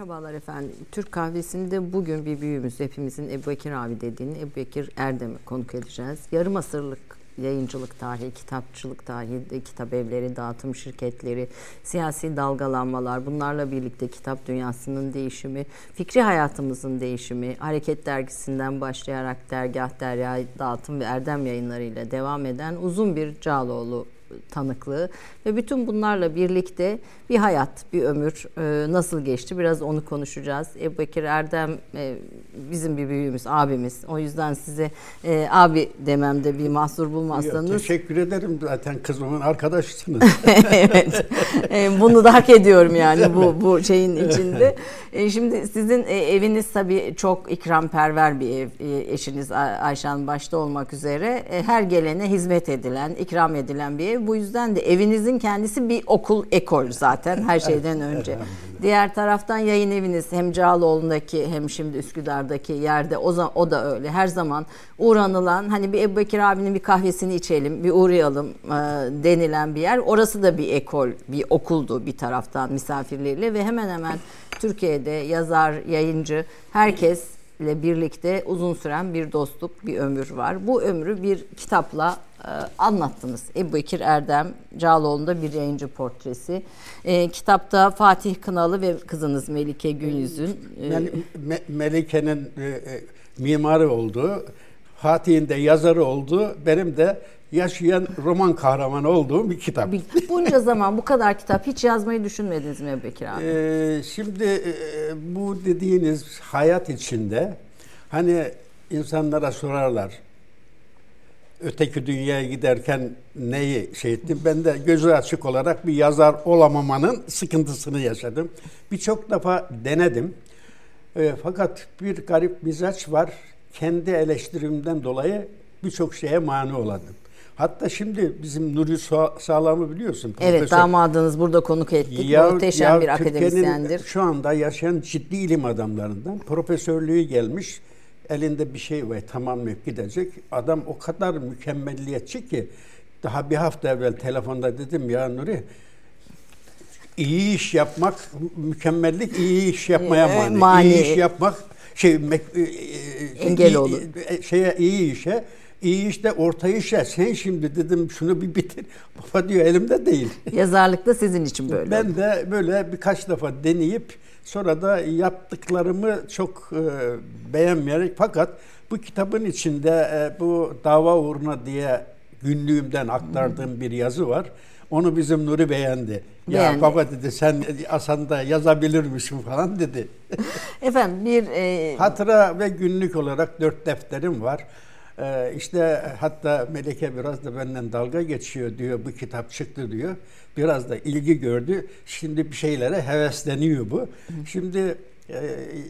Merhabalar efendim. Türk kahvesinde bugün bir büyüğümüz hepimizin Ebu Bekir abi dediğini Ebu Bekir Erdem'i konuk edeceğiz. Yarım asırlık yayıncılık tarihi, kitapçılık tarihi, kitap evleri, dağıtım şirketleri, siyasi dalgalanmalar, bunlarla birlikte kitap dünyasının değişimi, fikri hayatımızın değişimi, Hareket Dergisi'nden başlayarak Dergah Derya Dağıtım ve Erdem yayınlarıyla devam eden uzun bir Cağaloğlu tanıklığı ve bütün bunlarla birlikte bir hayat, bir ömür e, nasıl geçti biraz onu konuşacağız. Ebu Bekir Erdem e, bizim bir büyüğümüz, abimiz. O yüzden size e, abi dememde bir mahsur bulmazsanız. Teşekkür ederim zaten kızımın arkadaşısınız. evet. bunu da hak ediyorum yani bu bu şeyin içinde. şimdi sizin eviniz tabii çok ikramperver bir ev. eşiniz Ayşan başta olmak üzere her gelene hizmet edilen, ikram edilen bir ev. Bu yüzden de evinizin kendisi bir okul, ekol zaten her şeyden önce. Diğer taraftan yayın eviniz hem Cağaloğlu'ndaki hem şimdi Üsküdar'daki yerde o, zaman, o da öyle. Her zaman uğranılan hani bir Ebu Bekir abinin bir kahvesini içelim, bir uğrayalım e, denilen bir yer. Orası da bir ekol, bir okuldu bir taraftan misafirleriyle ve hemen hemen Türkiye'de yazar, yayıncı herkes ile birlikte uzun süren bir dostluk, bir ömür var. Bu ömrü bir kitapla anlattınız. Ebu Bekir Erdem Cağaloğlu'nda bir yayıncı portresi. E, kitapta Fatih Kınalı ve kızınız Melike Günyüz'ün... E, Mel- Me- Melike'nin e, e, mimarı olduğu, Fatih'in de yazarı olduğu, benim de yaşayan roman kahramanı olduğum bir kitap. Bunca zaman bu kadar kitap hiç yazmayı düşünmediniz mi Bekir abi? Ee, şimdi e, bu dediğiniz hayat içinde hani insanlara sorarlar öteki dünyaya giderken neyi şey ettim? Ben de gözü açık olarak bir yazar olamamanın sıkıntısını yaşadım. Birçok defa denedim. E, fakat bir garip mizaç var. Kendi eleştirimden dolayı birçok şeye mani oladım. Hatta şimdi bizim Nuri Sağlam'ı biliyorsun. Evet profesör. damadınız burada konuk ettik. Ya, Muhteşem ya, bir akademisyendir. Şu anda yaşayan ciddi ilim adamlarından profesörlüğü gelmiş. Elinde bir şey var tamamlayıp gidecek. Adam o kadar mükemmelliyetçi ki daha bir hafta evvel telefonda dedim ya Nuri iyi iş yapmak mükemmellik iyi iş yapmaya mani. mani. İyi iş yapmak şey e, e, engel olur. Şeye iyi işe İyi işte orta işe sen şimdi dedim şunu bir bitir. Baba diyor elimde değil. Yazarlık da sizin için böyle. Ben de böyle birkaç defa deneyip sonra da yaptıklarımı çok e, beğenmeyerek fakat bu kitabın içinde e, bu dava uğruna diye günlüğümden aktardığım bir yazı var. Onu bizim Nuri beğendi. Beğendi. Ya baba dedi sen aslında yazabilir misin falan dedi. Efendim bir... E... Hatıra ve günlük olarak dört defterim var. Ee, işte hatta Melike biraz da benden dalga geçiyor diyor bu kitap çıktı diyor. Biraz da ilgi gördü. Şimdi bir şeylere hevesleniyor bu. Şimdi e,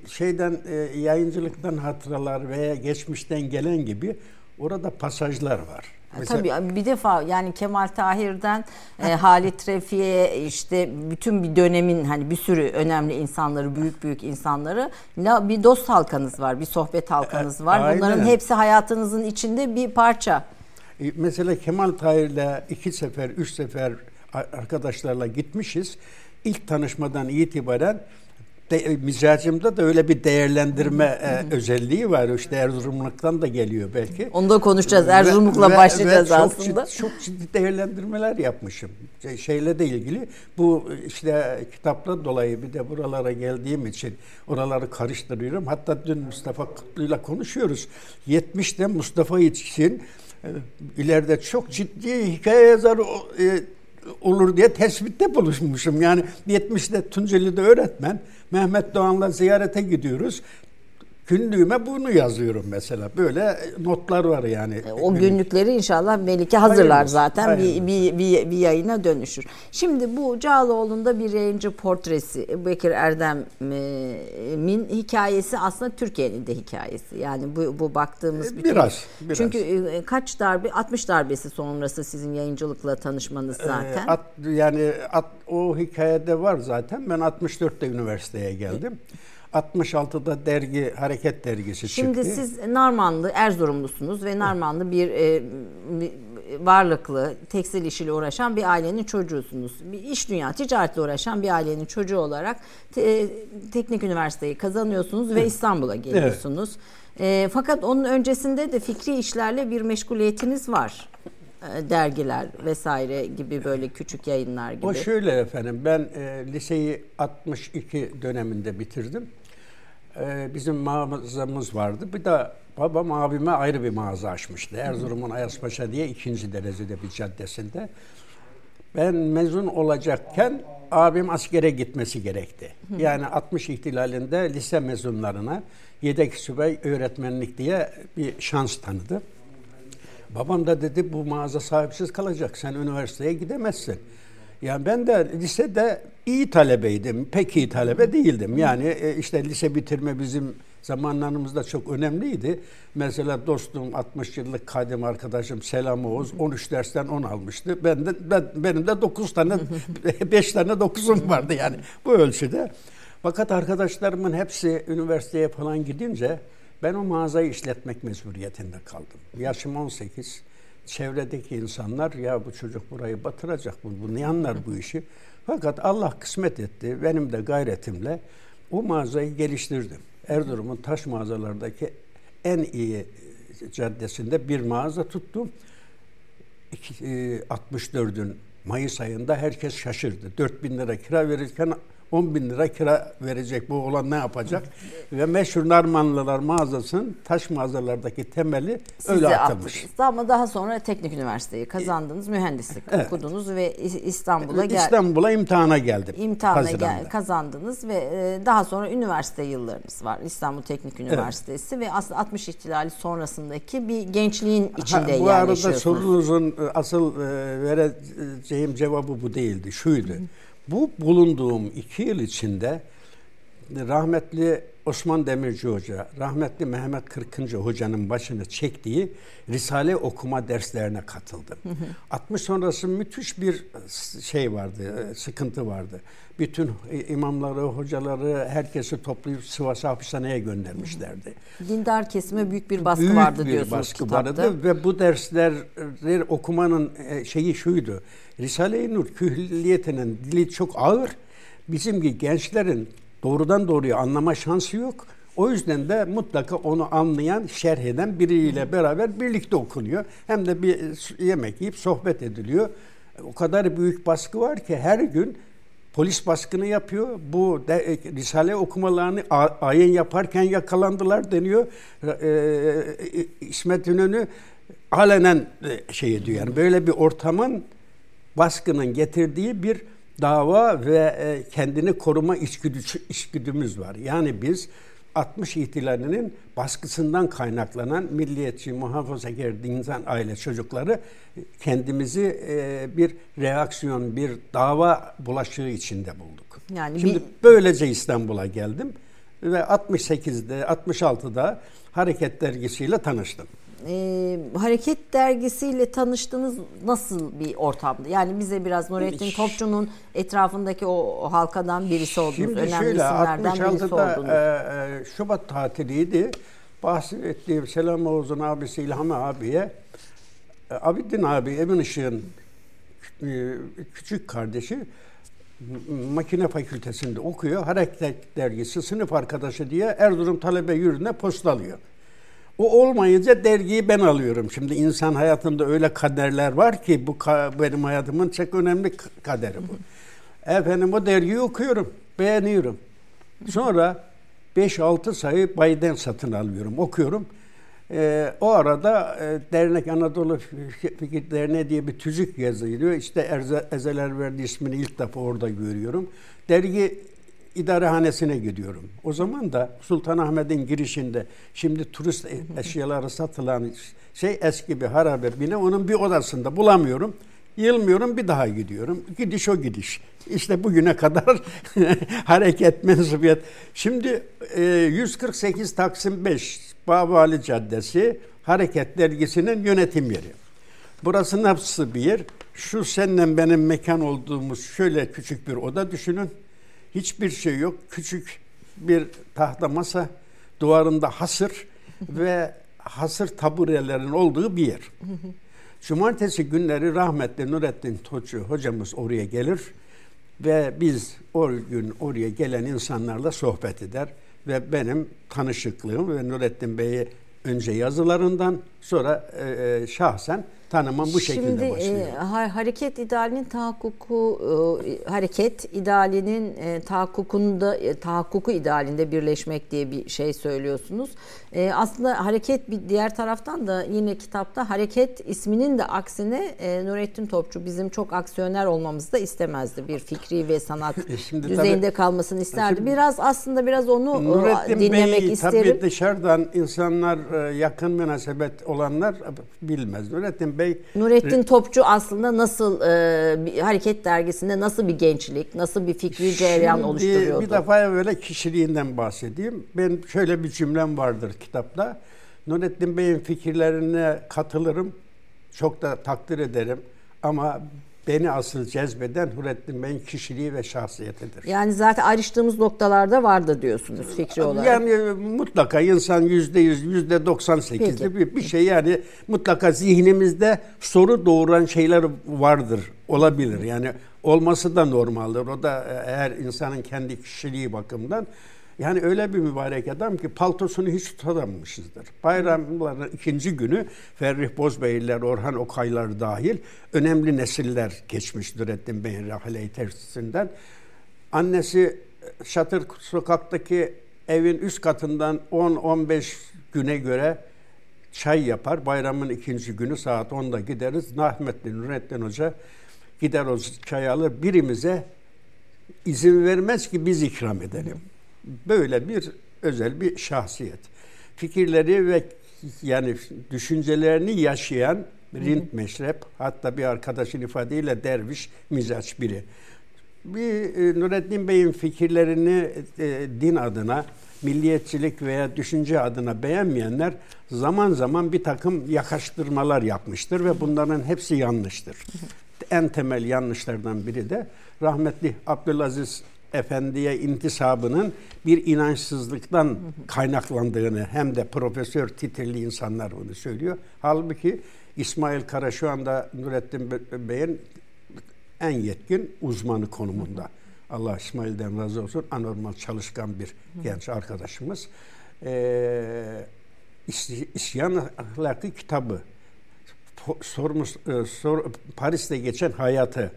şeyden e, yayıncılıktan hatıralar veya geçmişten gelen gibi orada pasajlar var. Mesela, Tabii bir defa yani Kemal Tahir'den e, Halit Refi'ye işte bütün bir dönemin hani bir sürü önemli insanları, büyük büyük insanları bir dost halkanız var, bir sohbet halkanız var. Aynen. Bunların hepsi hayatınızın içinde bir parça. E, mesela Kemal Tahir'le iki sefer, üç sefer arkadaşlarla gitmişiz. İlk tanışmadan itibaren de, mizacımda da öyle bir değerlendirme e, özelliği var. İşte Erzurumluktan da geliyor belki. Onu da konuşacağız. Erzurumlukla ve, başlayacağız ve çok aslında. Ciddi, çok ciddi değerlendirmeler yapmışım. Şey, şeyle de ilgili. Bu işte kitapla dolayı bir de buralara geldiğim için oraları karıştırıyorum. Hatta dün Mustafa Kutlu'yla konuşuyoruz. 70'te Mustafa için e, ileride çok ciddi hikaye yazarı e, olur diye tespitte buluşmuşum. Yani 70'te Tunceli'de öğretmen Mehmet Doğan'la ziyarete gidiyoruz. Günlüğüme bunu yazıyorum mesela. Böyle notlar var yani. E, o günlükleri inşallah Melike hazırlar hayırlısı, zaten hayırlısı. Bir, bir, bir, bir yayına dönüşür. Şimdi bu Cağaloğlu'nda bir yayıncı portresi Bekir Erdem'in hikayesi aslında Türkiye'nin de hikayesi. Yani bu, bu baktığımız e, bir biraz, biraz. Çünkü e, kaç darbe 60 darbesi sonrası sizin yayıncılıkla tanışmanız zaten. At, yani at, o hikayede var zaten. Ben 64'te üniversiteye geldim. 66'da dergi Hareket dergisi Şimdi çıktı. Şimdi siz Narmanlı, Erzurumlusunuz ve Narmanlı bir, e, varlıklı, tekstil işiyle uğraşan bir ailenin çocuğusunuz. Bir iş dünya, ticaretle uğraşan bir ailenin çocuğu olarak te, teknik üniversiteyi kazanıyorsunuz ve İstanbul'a geliyorsunuz. Evet. E, fakat onun öncesinde de fikri işlerle bir meşguliyetiniz var. E, dergiler vesaire gibi böyle küçük yayınlar gibi. O şöyle efendim ben e, liseyi 62 döneminde bitirdim. E, bizim mağazamız vardı. Bir de babam abime ayrı bir mağaza açmıştı. Erzurum'un Ayaspaşa diye ikinci derecede bir caddesinde. Ben mezun olacakken abim askere gitmesi gerekti. Yani 60 ihtilalinde lise mezunlarına yedek subay öğretmenlik diye bir şans tanıdı. Babam da dedi bu mağaza sahipsiz kalacak. Sen üniversiteye gidemezsin. Yani ben de lisede iyi talebeydim. Pek iyi talebe değildim. Yani e, işte lise bitirme bizim zamanlarımızda çok önemliydi. Mesela dostum 60 yıllık kadim arkadaşım Selam Oğuz 13 dersten 10 almıştı. Ben de ben, benim de 9 tane 5 tane 9'um vardı yani bu ölçüde. Fakat arkadaşlarımın hepsi üniversiteye falan gidince ben o mağazayı işletmek mecburiyetinde kaldım. Yaşım 18. Çevredeki insanlar ya bu çocuk burayı batıracak bu, bu ne anlar bu işi. Fakat Allah kısmet etti. Benim de gayretimle o mağazayı geliştirdim. Erzurum'un taş mağazalardaki en iyi caddesinde bir mağaza tuttum. 64'ün e, Mayıs ayında herkes şaşırdı. 4 bin lira kira verirken 10 bin lira kira verecek bu olan ne yapacak? Ve meşhur Narmanlılar mağazasının taş mağazalardaki temeli Size öyle atılmış. Ama daha sonra teknik üniversiteyi kazandınız, mühendislik evet. okudunuz ve İstanbul'a gel İstanbul'a imtihana geldim. İmtihana gel kazandınız ve e, daha sonra üniversite yıllarınız var. İstanbul Teknik Üniversitesi evet. ve aslında 60 ihtilali sonrasındaki bir gençliğin içinde ha, bu yerleşiyorsunuz. Bu arada sorunuzun e, asıl e, vereceğim cevabı bu değildi. Şuydu. Hı. Bu bulunduğum iki yıl içinde rahmetli Osman Demirci Hoca, rahmetli Mehmet Kırkıncı Hoca'nın başını çektiği Risale okuma derslerine katıldım. Hı hı. 60 sonrası müthiş bir şey vardı, sıkıntı vardı. Bütün imamları, hocaları, herkesi toplayıp Sivas hapishaneye göndermişlerdi. Dindar kesime büyük bir baskı büyük vardı bir diyorsunuz baskı kitapta. vardı ve bu dersleri okumanın e, şeyi şuydu. Risale-i Nur külliyetinin dili çok ağır. Bizim gençlerin doğrudan doğruya anlama şansı yok. O yüzden de mutlaka onu anlayan, şerh eden biriyle beraber birlikte okunuyor. Hem de bir yemek yiyip sohbet ediliyor. O kadar büyük baskı var ki her gün polis baskını yapıyor. Bu de, e, Risale okumalarını ayin yaparken yakalandılar deniyor. E, e, İsmet İnönü alenen e, şey diyor. Yani böyle bir ortamın baskının getirdiği bir dava ve e, kendini koruma içgüdü, içgüdümüz var. Yani biz 60 ihtilalinin baskısından kaynaklanan milliyetçi, muhafazakar insan aile çocukları kendimizi e, bir reaksiyon, bir dava bulaşığı içinde bulduk. Yani Şimdi bir... böylece İstanbul'a geldim ve 68'de, 66'da Hareket dergisiyle tanıştım e, Hareket dergisiyle tanıştığınız nasıl bir ortamdı? Yani bize biraz Nurettin Topçu'nun etrafındaki o, o halkadan birisi oldunuz. Şimdi önemli şöyle, isimlerden birisi oldunuz. E, e, Şubat tatiliydi. Bahsettiğim Selam Oğuz'un abisi İlham abiye e, Abidin abi Emin Işık'ın e, küçük kardeşi makine fakültesinde okuyor. Hareket dergisi sınıf arkadaşı diye Erzurum talebe yürüne postalıyor. O olmayınca dergiyi ben alıyorum. Şimdi insan hayatında öyle kaderler var ki bu benim hayatımın çok önemli kaderi bu. Efendim o dergiyi okuyorum, beğeniyorum. Sonra 5-6 sayı Bayden satın alıyorum, okuyorum. Ee, o arada e, Dernek Anadolu Fikir Derneği diye bir tüzük yazılıyor. İşte Erze, Ezeler Verdi ismini ilk defa orada görüyorum. Dergi idarehanesine gidiyorum. O zaman da Sultanahmet'in girişinde şimdi turist e, eşyaları satılan şey eski bir harabe bine onun bir odasında bulamıyorum. Yılmıyorum bir daha gidiyorum. Gidiş o gidiş. İşte bugüne kadar hareket mensubiyet. Şimdi e, 148 Taksim 5 Babali Caddesi Hareket Dergisi'nin yönetim yeri. Burası nasıl bir yer? Şu seninle benim mekan olduğumuz şöyle küçük bir oda düşünün. Hiçbir şey yok. Küçük bir tahta masa, duvarında hasır ve hasır taburelerin olduğu bir yer. Cumartesi günleri rahmetli Nurettin Toçu hocamız oraya gelir ve biz o gün oraya gelen insanlarla sohbet eder ve benim tanışıklığım ve Nurettin Bey'i önce yazılarından sonra e, e, şahsen tanımam bu şekilde Şimdi, başlıyor. Şimdi e, hareket idealinin tahakkuku e, hareket idealinin e, tahakkukunda e, tahakkuku idealinde birleşmek diye bir şey söylüyorsunuz. E, aslında hareket bir diğer taraftan da yine kitapta hareket isminin de aksine e, Nurettin Topçu bizim çok aksiyoner olmamızı da istemezdi. Bir fikri ve sanat e şimdi düzeyinde tabii, kalmasını isterdi. Şimdi, biraz aslında biraz onu e, Nurettin dinlemek Bey, isterim. Tabii dışarıdan insanlar e, yakın münasebet olanlar bilmez. Nurettin Bey Nurettin Topçu aslında nasıl e, hareket dergisinde nasıl bir gençlik, nasıl bir fikri cereyan oluşturuyordu? Bir defa böyle kişiliğinden bahsedeyim. Ben şöyle bir cümlem vardır kitapta. Nurettin Bey'in fikirlerine katılırım. Çok da takdir ederim. Ama beni asıl cezbeden Nurettin Bey'in kişiliği ve şahsiyetidir. Yani zaten ayrıştığımız noktalarda vardı diyorsunuz fikri olarak. Yani mutlaka insan yüzde yüz, yüzde doksan sekizde bir, bir şey yani mutlaka zihnimizde soru doğuran şeyler vardır, olabilir. Yani olması da normaldir. O da eğer insanın kendi kişiliği bakımından yani öyle bir mübarek adam ki paltosunu hiç tutamamışızdır. Bayramların ikinci günü Ferrih Bozbeyler, Orhan Okaylar dahil önemli nesiller geçmiş Nurettin Bey'in rahile tersinden. Annesi Şatır sokaktaki evin üst katından 10-15 güne göre çay yapar. Bayramın ikinci günü saat 10'da gideriz. Rahmetli Nurettin Hoca gider o çayı alır. Birimize izin vermez ki biz ikram edelim. Böyle bir özel bir şahsiyet. Fikirleri ve yani düşüncelerini yaşayan rint meşrep hatta bir arkadaşın ifadeyle derviş mizaç biri. Bir e, Nurettin Bey'in fikirlerini e, din adına, milliyetçilik veya düşünce adına beğenmeyenler zaman zaman bir takım yakaştırmalar yapmıştır ve bunların hepsi yanlıştır. En temel yanlışlardan biri de rahmetli Abdülaziz Efendi'ye intisabının bir inançsızlıktan kaynaklandığını hem de profesör titrili insanlar bunu söylüyor. Halbuki İsmail Kara şu anda Nurettin Bey'in en yetkin uzmanı konumunda. Allah İsmail'den razı olsun. Anormal çalışkan bir genç arkadaşımız. Ee, İsyan Ahlakı kitabı sormuş, e, sor, Paris'te geçen hayatı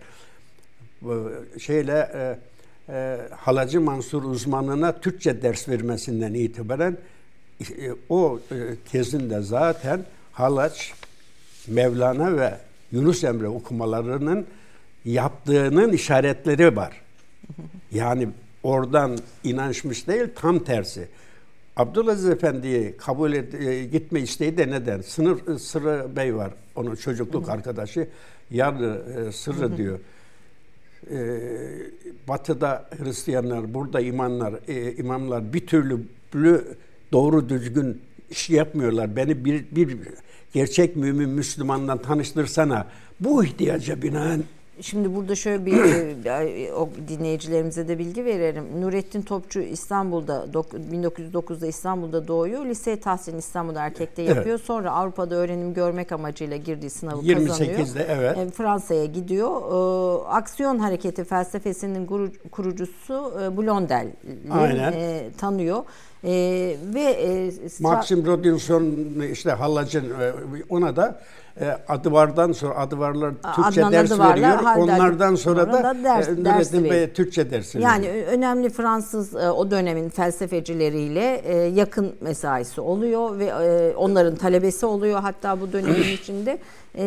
şeyle e, Halacı Mansur uzmanına Türkçe ders vermesinden itibaren e, o e, tezinde zaten Halaç, Mevlana ve Yunus Emre okumalarının yaptığının işaretleri var. Yani oradan inançmış değil, tam tersi. Abdülaziz Efendi'yi kabul et, e, gitme isteği de neden? Sınır Sırrı Bey var, onun çocukluk arkadaşı. Yarı e, Sırrı diyor e, batıda Hristiyanlar, burada imanlar, e, imamlar bir türlü doğru düzgün iş yapmıyorlar. Beni bir, bir gerçek mümin Müslümandan tanıştırsana. Bu ihtiyaca binaen Şimdi burada şöyle bir e, o dinleyicilerimize de bilgi verelim. Nurettin Topçu İstanbul'da 1909'da İstanbul'da doğuyor. Lise tahsilini İstanbul'da erkekte yapıyor. Evet. Sonra Avrupa'da öğrenim görmek amacıyla girdiği sınavı 28'de, kazanıyor. 28'de evet. E, Fransa'ya gidiyor. E, aksiyon hareketi felsefesinin kurucusu Blondel'i tanıyor. Ee, ve e, Maxim Rodinson işte Hallac'ın ona da e, Adıvar'dan sonra Adıvarlar Türkçe Adnan ders Adıvar'la, veriyor. Onlardan sonra da, da ders, e, Nurettin Bey Türkçe dersi Yani veriyor. önemli Fransız e, o dönemin felsefecileriyle e, yakın mesaisi oluyor ve e, onların talebesi oluyor hatta bu dönemin içinde e,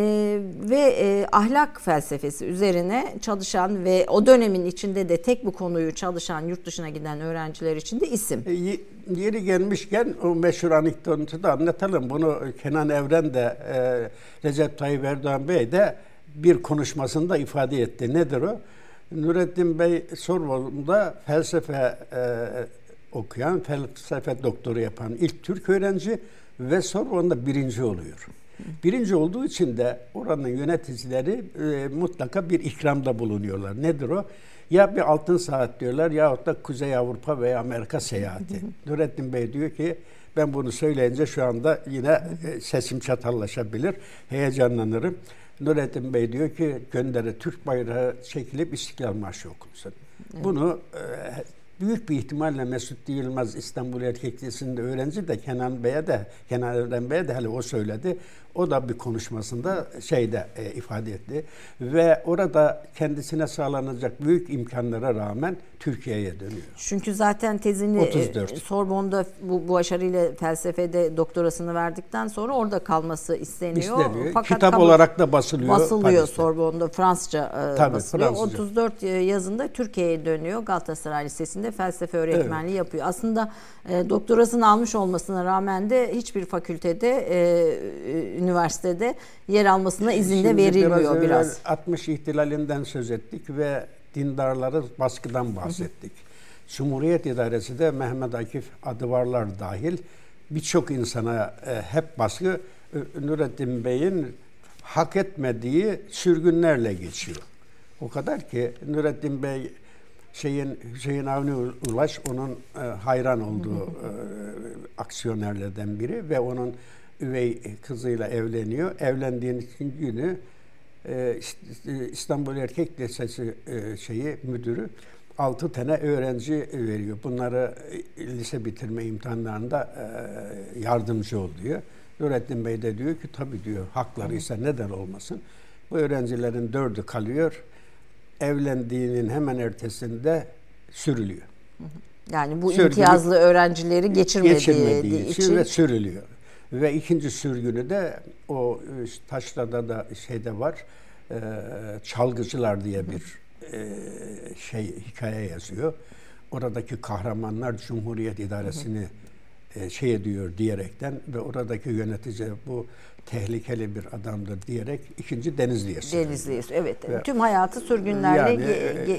ve e, ahlak felsefesi üzerine çalışan ve o dönemin içinde de tek bu konuyu çalışan yurt dışına giden öğrenciler için de isim. E, yeri gelmişken o meşhur anekdotu da anlatalım. Bunu Kenan Evren de e, Recep Tayyip Erdoğan Bey de bir konuşmasında ifade etti. Nedir o? Nurettin Bey Sorbon'da felsefe e, okuyan, felsefe doktoru yapan ilk Türk öğrenci ve Sorbon'da birinci oluyor. Birinci olduğu için de oranın yöneticileri e, mutlaka bir ikramda bulunuyorlar. Nedir o? Ya bir altın saat diyorlar yahut da Kuzey Avrupa veya Amerika seyahati. Nurettin Bey diyor ki ben bunu söyleyince şu anda yine e, sesim çatallaşabilir. Heyecanlanırım. Nurettin Bey diyor ki gönderi Türk bayrağı çekilip İstiklal Marşı okunsun. Evet. Bunu e, büyük bir ihtimalle Mesut Yılmaz İstanbul Erkek Lisesi'nde öğrenci de Kenan Bey'e de Kenan Erdem Bey'e de hele o söyledi. O da bir konuşmasında şeyde e, ifade etti. Ve orada kendisine sağlanacak büyük imkanlara rağmen Türkiye'ye dönüyor. Çünkü zaten tezini 34. E, Sorbon'da bu, bu başarıyla felsefede doktorasını verdikten sonra orada kalması isteniyor. İsteniyor. Fakat Kitap kabul, olarak da basılıyor. Basılıyor Paris'te. Sorbon'da Fransızca e, Tabii, basılıyor. Fransızca. 34 yazında Türkiye'ye dönüyor. Galatasaray Lisesi'nde felsefe öğretmenliği evet. yapıyor. Aslında e, doktorasını almış olmasına rağmen de hiçbir fakültede e, üniversitede yer almasına izin de verilmiyor biraz. biraz. 60 ihtilalinden söz ettik ve dindarları baskıdan bahsettik. Cumhuriyet İdaresi de Mehmet Akif Adıvarlar dahil birçok insana e, hep baskı Nurettin Bey'in hak etmediği sürgünlerle geçiyor. O kadar ki Nurettin Bey şeyin Hüseyin Avni Ulaş onun e, hayran olduğu e, aksiyonerlerden biri ve onun üvey kızıyla evleniyor. Evlendiğin günü e, İstanbul Erkek Lisesi e, şeyi müdürü altı tane öğrenci veriyor. Bunları e, lise bitirme imtihanlarında yardımcı oluyor. Nurettin Bey de diyor ki tabii diyor hakları ise neden olmasın. Bu öğrencilerin dördü kalıyor. Evlendiğinin hemen ertesinde sürülüyor. Yani bu Sürgülü, imtiyazlı öğrencileri geçirmediği, geçirmediği için ve sürülüyor. Ve ikinci sürgünü de o e, Taşla'da da şeyde var. E, çalgıcılar diye bir e, şey hikaye yazıyor. Oradaki kahramanlar Cumhuriyet idaresini şey ediyor diyerekten ve oradaki yönetici bu tehlikeli bir adamdır diyerek ikinci Denizli'ye sürüyor. Denizli'ye evet. Ve, Tüm hayatı sürgünlerle yani, ge, ge,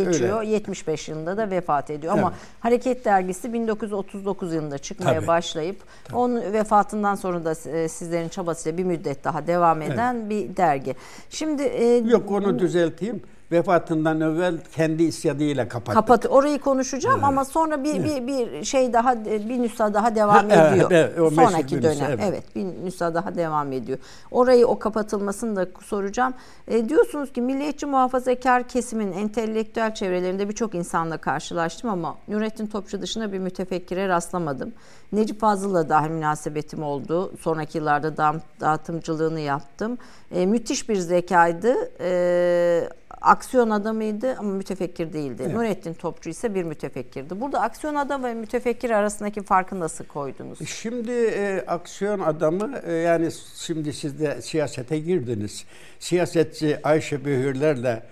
e, geçiyor. Öyle. 75 yılında da vefat ediyor. Ama evet. Hareket Dergisi 1939 yılında çıkmaya Tabii. başlayıp Tabii. onun vefatından sonra da e, sizlerin çabasıyla bir müddet daha devam eden evet. bir dergi. Şimdi e, Yok onu düzelteyim vefatından evvel kendi isyadıyla kapattık. Kapat orayı konuşacağım evet. ama sonra bir, bir bir şey daha bir nüsa daha devam ha, ediyor. Evet, o Sonraki dönem. evet. evet, bir nüsa daha devam ediyor. Orayı o kapatılmasını da soracağım. E, diyorsunuz ki milliyetçi muhafazakar kesimin entelektüel çevrelerinde birçok insanla karşılaştım ama Nurettin Topçu dışında bir mütefekkire rastlamadım. Necip Fazıl'la dahi münasebetim oldu. Sonraki yıllarda dağıtımcılığını yaptım. E, müthiş bir zekaydı. E, aksiyon adamıydı ama mütefekkir değildi. Evet. Nurettin Topçu ise bir mütefekkirdi. Burada aksiyon adam ve mütefekkir arasındaki farkı nasıl koydunuz? E, şimdi e, aksiyon adamı e, yani şimdi siz de siyasete girdiniz. Siyasetçi Ayşe Bühürlerle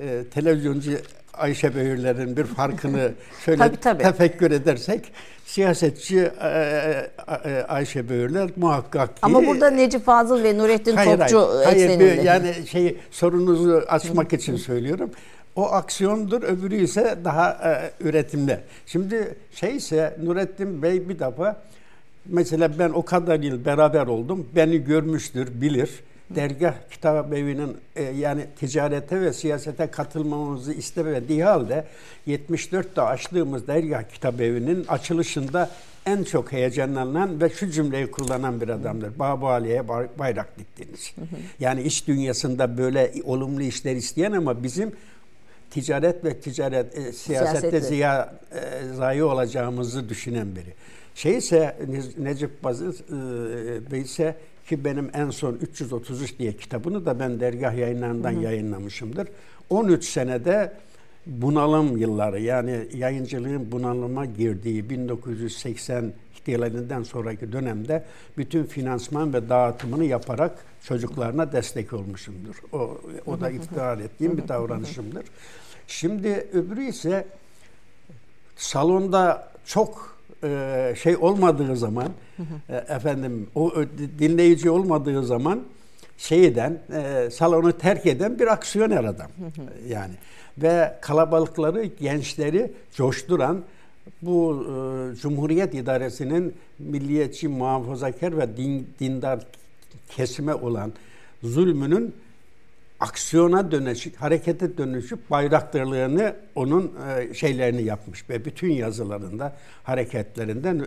e, televizyoncu Ayşe Bühürler'in bir farkını şöyle tabii, tabii. tefekkür edersek siyasetçi e, e, e, Ayşe Böğürler muhakkak ki... Ama burada Necip Fazıl ve Nurettin hayır, Topçu hayır, hayır, yani şey sorunuzu açmak için söylüyorum. O aksiyondur, öbürü ise daha e, üretimli. Şimdi şeyse Nurettin Bey bir defa mesela ben o kadar yıl beraber oldum. Beni görmüştür, bilir dergah kitap evinin e, yani ticarete ve siyasete katılmamızı istemediği halde 74'te açtığımız dergah kitap evinin açılışında en çok heyecanlanan ve şu cümleyi kullanan bir adamdır. Babu Ali'ye bayrak diktiniz. Yani iş dünyasında böyle olumlu işler isteyen ama bizim ticaret ve ticaret e, siyasette ziya e, zayi olacağımızı düşünen biri. Şey ise Necip Bazı e, Bey ise ki benim en son 333 diye kitabını da ben dergah yayınlarından hı hı. yayınlamışımdır. 13 senede bunalım yılları yani yayıncılığın bunalıma girdiği 1980 ihtilalinden sonraki dönemde bütün finansman ve dağıtımını yaparak çocuklarına destek olmuşumdur. O, o da iftihar ettiğim bir davranışımdır. Şimdi öbürü ise salonda çok e, şey olmadığı zaman e, efendim o dinleyici olmadığı zaman şeyden e, salonu terk eden bir aksiyoner adam. Yani ve kalabalıkları gençleri coşturan bu e, Cumhuriyet idaresinin milliyetçi muhafazakar ve din, dindar kesime olan zulmünün aksiyona dönüşüp, harekete dönüşüp bayraktarlığını onun e, şeylerini yapmış ve bütün yazılarında, hareketlerinden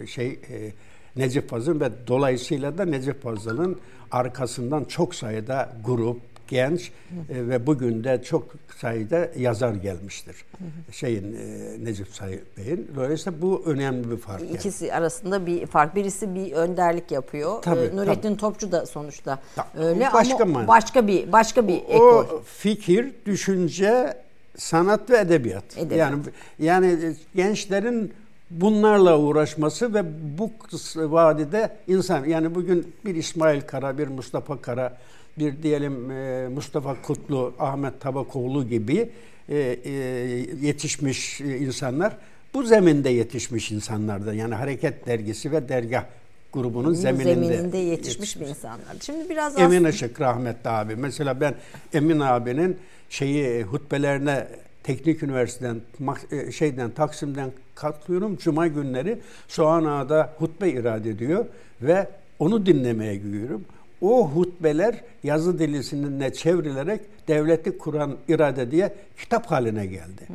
e, şey e, Necip Fazıl ve dolayısıyla da Necip Fazıl'ın arkasından çok sayıda grup, genç e, ve bugün de çok sayıda yazar gelmiştir. Şeyin e, Necip Sayıp Bey'in. Dolayısıyla bu önemli bir fark. İkisi yani. arasında bir fark. Birisi bir önderlik yapıyor. Tabii, ee, Nurettin tabii. Topçu da sonuçta Ta, öyle başka ama man. başka bir başka bir ekol. O fikir, düşünce, sanat ve edebiyat. edebiyat. Yani yani gençlerin bunlarla uğraşması ve bu vadide insan yani bugün bir İsmail Kara, bir Mustafa Kara bir diyelim e, Mustafa Kutlu, Ahmet Tabakoğlu gibi e, e, yetişmiş insanlar bu zeminde yetişmiş insanlardı. Yani Hareket Dergisi ve Dergah grubunun zemininde, zemininde yetişmiş, yetişmiş bir insanlar. Şimdi biraz Emin aslında... Işık rahmetli abi. Mesela ben Emin abinin şeyi hutbelerine Teknik Üniversiteden şeyden Taksim'den katılıyorum. Cuma günleri Soğan Ağa'da hutbe irade ediyor ve onu dinlemeye gidiyorum o hutbeler yazı dilisine çevrilerek devleti kuran irade diye kitap haline geldi. Hı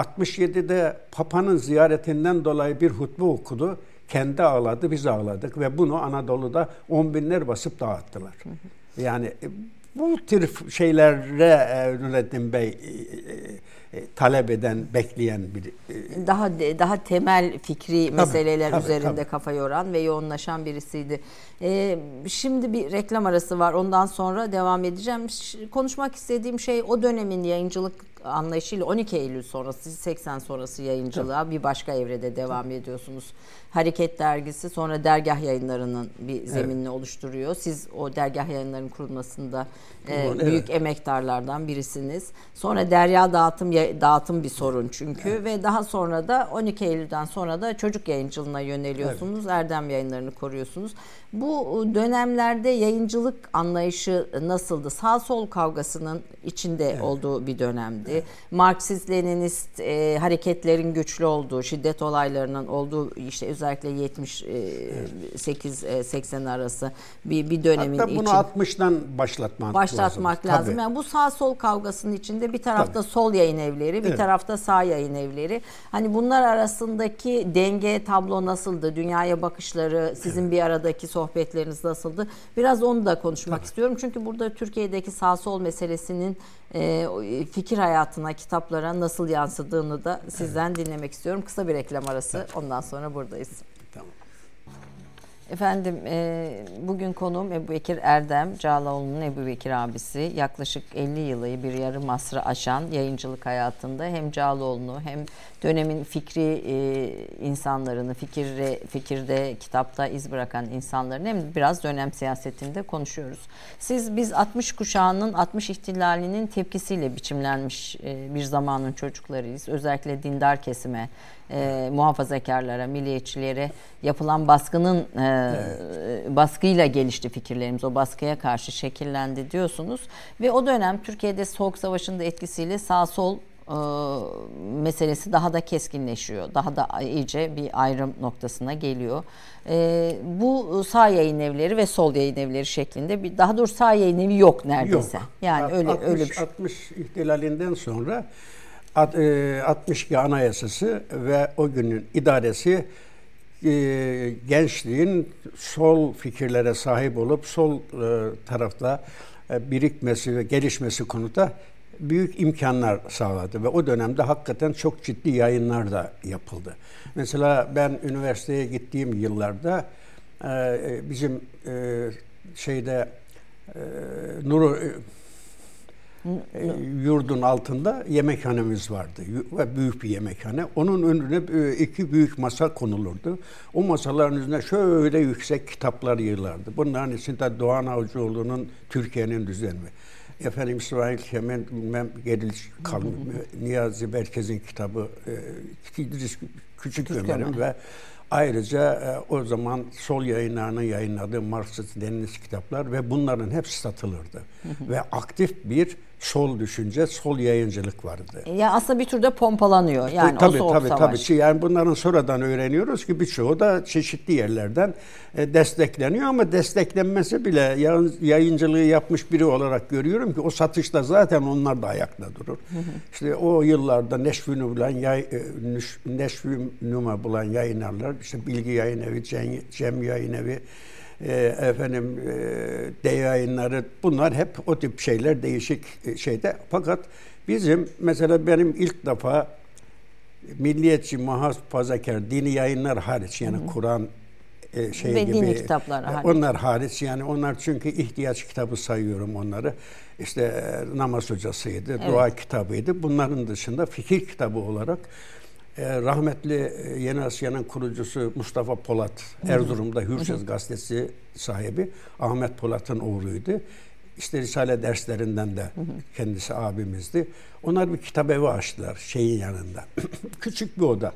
hı. 67'de Papa'nın ziyaretinden dolayı bir hutbe okudu. Kendi ağladı, biz ağladık ve bunu Anadolu'da on binler basıp dağıttılar. Hı. Yani e, bu tür şeylere e, Nurettin Bey e, e, talep eden, bekleyen bir e, daha daha temel fikri tabii, meseleler tabii, üzerinde tabii. kafa yoran ve yoğunlaşan birisiydi. Ee, şimdi bir reklam arası var. Ondan sonra devam edeceğim. Konuşmak istediğim şey o dönemin yayıncılık anlayışıyla 12 Eylül sonrası 80 sonrası yayıncılığa tabii. bir başka evrede devam tabii. ediyorsunuz. Hareket dergisi sonra dergah yayınlarının bir zeminini evet. oluşturuyor. Siz o dergah yayınlarının kurulmasında e, evet. büyük emektarlardan birisiniz. Sonra derya dağıtım dağıtım bir sorun çünkü evet. ve daha sonra da 12 Eylül'den sonra da çocuk yayıncılığına yöneliyorsunuz. Evet. Erdem yayınlarını koruyorsunuz. Bu dönemlerde yayıncılık anlayışı nasıldı? Sağ sol kavgasının içinde evet. olduğu bir dönemdi. Evet. Marksist-Leninist e, hareketlerin güçlü olduğu, şiddet olaylarının olduğu işte özellikle 78 e, 80 e, arası bir bir dönemin Hatta bunu için 60'dan başlatmak, başlatmak lazım. lazım. Yani bu sağ sol kavgasının içinde bir tarafta Tabii. sol yayın evleri, bir evet. tarafta sağ yayın evleri. Hani bunlar arasındaki denge tablo nasıldı? Dünyaya bakışları, sizin evet. bir aradaki sohbetleriniz nasıldı? Biraz onu da konuşmak Tabii. istiyorum. Çünkü burada Türkiye'deki sağ sol meselesinin e, fikir hayatına, kitaplara nasıl yansıdığını da sizden evet. dinlemek istiyorum. Kısa bir reklam arası. Evet. Ondan sonra buradayız. Tamam. Efendim e, bugün konuğum Ebu Bekir Erdem, Cağaloğlu'nun Ebu Bekir abisi. Yaklaşık 50 yılı bir yarım asrı aşan yayıncılık hayatında hem Cağaloğlu'nu hem dönemin fikri e, insanlarını, fikirde, fikirde, kitapta iz bırakan insanların hem biraz dönem siyasetinde konuşuyoruz. Siz biz 60 kuşağının 60 ihtilalinin tepkisiyle biçimlenmiş e, bir zamanın çocuklarıyız. Özellikle dindar kesime, e, muhafazakarlara, milliyetçilere yapılan baskının e, evet. baskıyla gelişti fikirlerimiz. O baskıya karşı şekillendi diyorsunuz. Ve o dönem Türkiye'de Soğuk Savaş'ın da etkisiyle sağ sol meselesi daha da keskinleşiyor. Daha da iyice bir ayrım noktasına geliyor. E, bu sağ yayın evleri ve sol yayın evleri şeklinde bir daha doğrusu sağ yayın evi yok neredeyse. Yok. Yani öyle 60, öyle bir şey. 60 ihtilalinden sonra 62 e, Anayasası ve o günün idaresi e, gençliğin sol fikirlere sahip olup sol e, tarafta birikmesi ve gelişmesi konuda büyük imkanlar sağladı ve o dönemde hakikaten çok ciddi yayınlar da yapıldı. Mesela ben üniversiteye gittiğim yıllarda bizim şeyde Nur e, yurdun altında yemekhanemiz vardı. Ve büyük bir yemekhane. Onun önüne iki büyük masa konulurdu. O masaların üzerine şöyle yüksek kitaplar yığılardı. Bunların içinde Doğan Avcıoğlu'nun Türkiye'nin düzeni. Efendim İsmail Kemal bilmem Geriliş Kalın, Niyazi Berkez'in kitabı, e, İdris Küçük Ömer'in ve Ayrıca e, o zaman sol yayınlarının yayınladığı Marksist Leninist kitaplar ve bunların hepsi satılırdı. Hı hı. Ve aktif bir sol düşünce, sol yayıncılık vardı. Ya aslında bir türde pompalanıyor yani e, tabii, o soğuk tabii, savaş. Tabii Yani bunların sonradan öğreniyoruz ki birçoğu da çeşitli yerlerden e, destekleniyor ama desteklenmesi bile yayıncılığı yapmış biri olarak görüyorum ki o satışta zaten onlar da ayakta durur. Hı hı. İşte o yıllarda Neşvünü bulan, yay, e, Neşvünü bulan yayınlarlar, işte Bilgi Yayın Evi, Cem, Cem Yayın Evi, e, efendim e, D yayınları bunlar hep o tip şeyler değişik e, şeyde. Fakat bizim mesela benim ilk defa milliyetçi muhafazakar dini yayınlar hariç yani Kur'an e, şey Ve gibi dini kitaplar hariç. onlar hariç yani onlar çünkü ihtiyaç kitabı sayıyorum onları. İşte e, namaz hocasıydı, evet. dua kitabıydı. Bunların dışında fikir kitabı olarak e, rahmetli e, Yeni Asya'nın kurucusu Mustafa Polat, Erzurum'da Hürses gazetesi sahibi Ahmet Polat'ın oğluydu. İşte Risale derslerinden de kendisi abimizdi. Onlar bir kitap evi açtılar şeyin yanında. Küçük bir oda.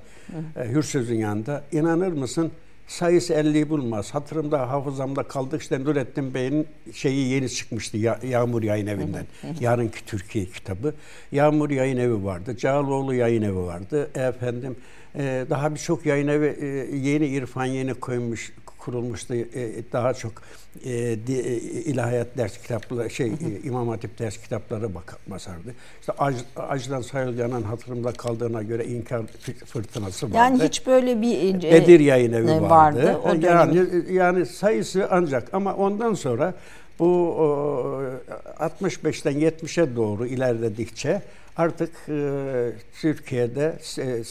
E, Hürsüz'ün yanında. İnanır mısın? Sayısı 50'yi bulmaz. Hatırımda, hafızamda kaldık. İşte Nurettin Bey'in şeyi yeni çıkmıştı ya, Yağmur Yayın Evi'nden. Yarınki Türkiye kitabı. Yağmur Yayın Evi vardı. Cağaloğlu Yayın Evi vardı. Efendim e, daha birçok yayın evi e, yeni İrfan yeni koymuş kurulmuştu. E, daha çok e, e, ilahiyat ders kitapları, şey hı hı. E, İmam Hatip ders kitapları bak, basardı. İşte Ac, Acıdan Sayılgan'ın hatırımda kaldığına göre inkar fırtınası vardı. Yani hiç böyle bir e, Bedir yayın evi vardı. vardı o yani yani sayısı ancak ama ondan sonra bu 65'ten 70'e doğru ilerledikçe artık e, Türkiye'de e,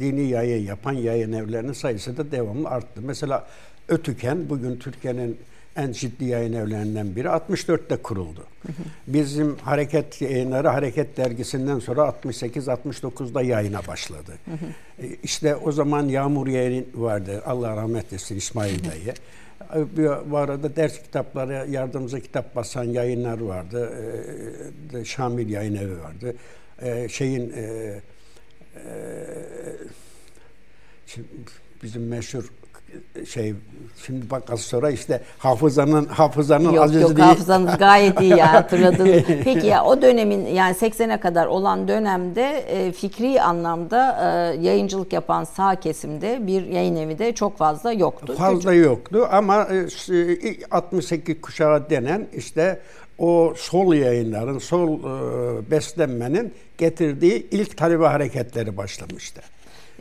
dini yayın yapan yayın evlerinin sayısı da devamlı arttı. Mesela Ötüken bugün Türkiye'nin en ciddi yayın evlerinden biri 64'te kuruldu. Bizim hareket yayınları Hareket Dergisi'nden sonra 68-69'da yayına başladı. E, işte o zaman Yağmur yayın vardı. Allah rahmet etsin İsmail Bey'e. Bu arada ders kitapları, yardımcı kitap basan yayınlar vardı. E, Şamil Yayın Evi vardı. E, şeyin bizim meşhur şey şimdi bak az sonra işte hafızanın hafızanın yok, azizliği. Yok hafızanız gayet iyi ya hatırladınız. Peki ya o dönemin yani 80'e kadar olan dönemde e, fikri anlamda e, yayıncılık yapan sağ kesimde bir yayın evi de çok fazla yoktu. Fazla Küçük. yoktu ama e, 68 kuşağı denen işte o sol yayınların, sol e, beslenmenin getirdiği ilk talebe hareketleri başlamıştı.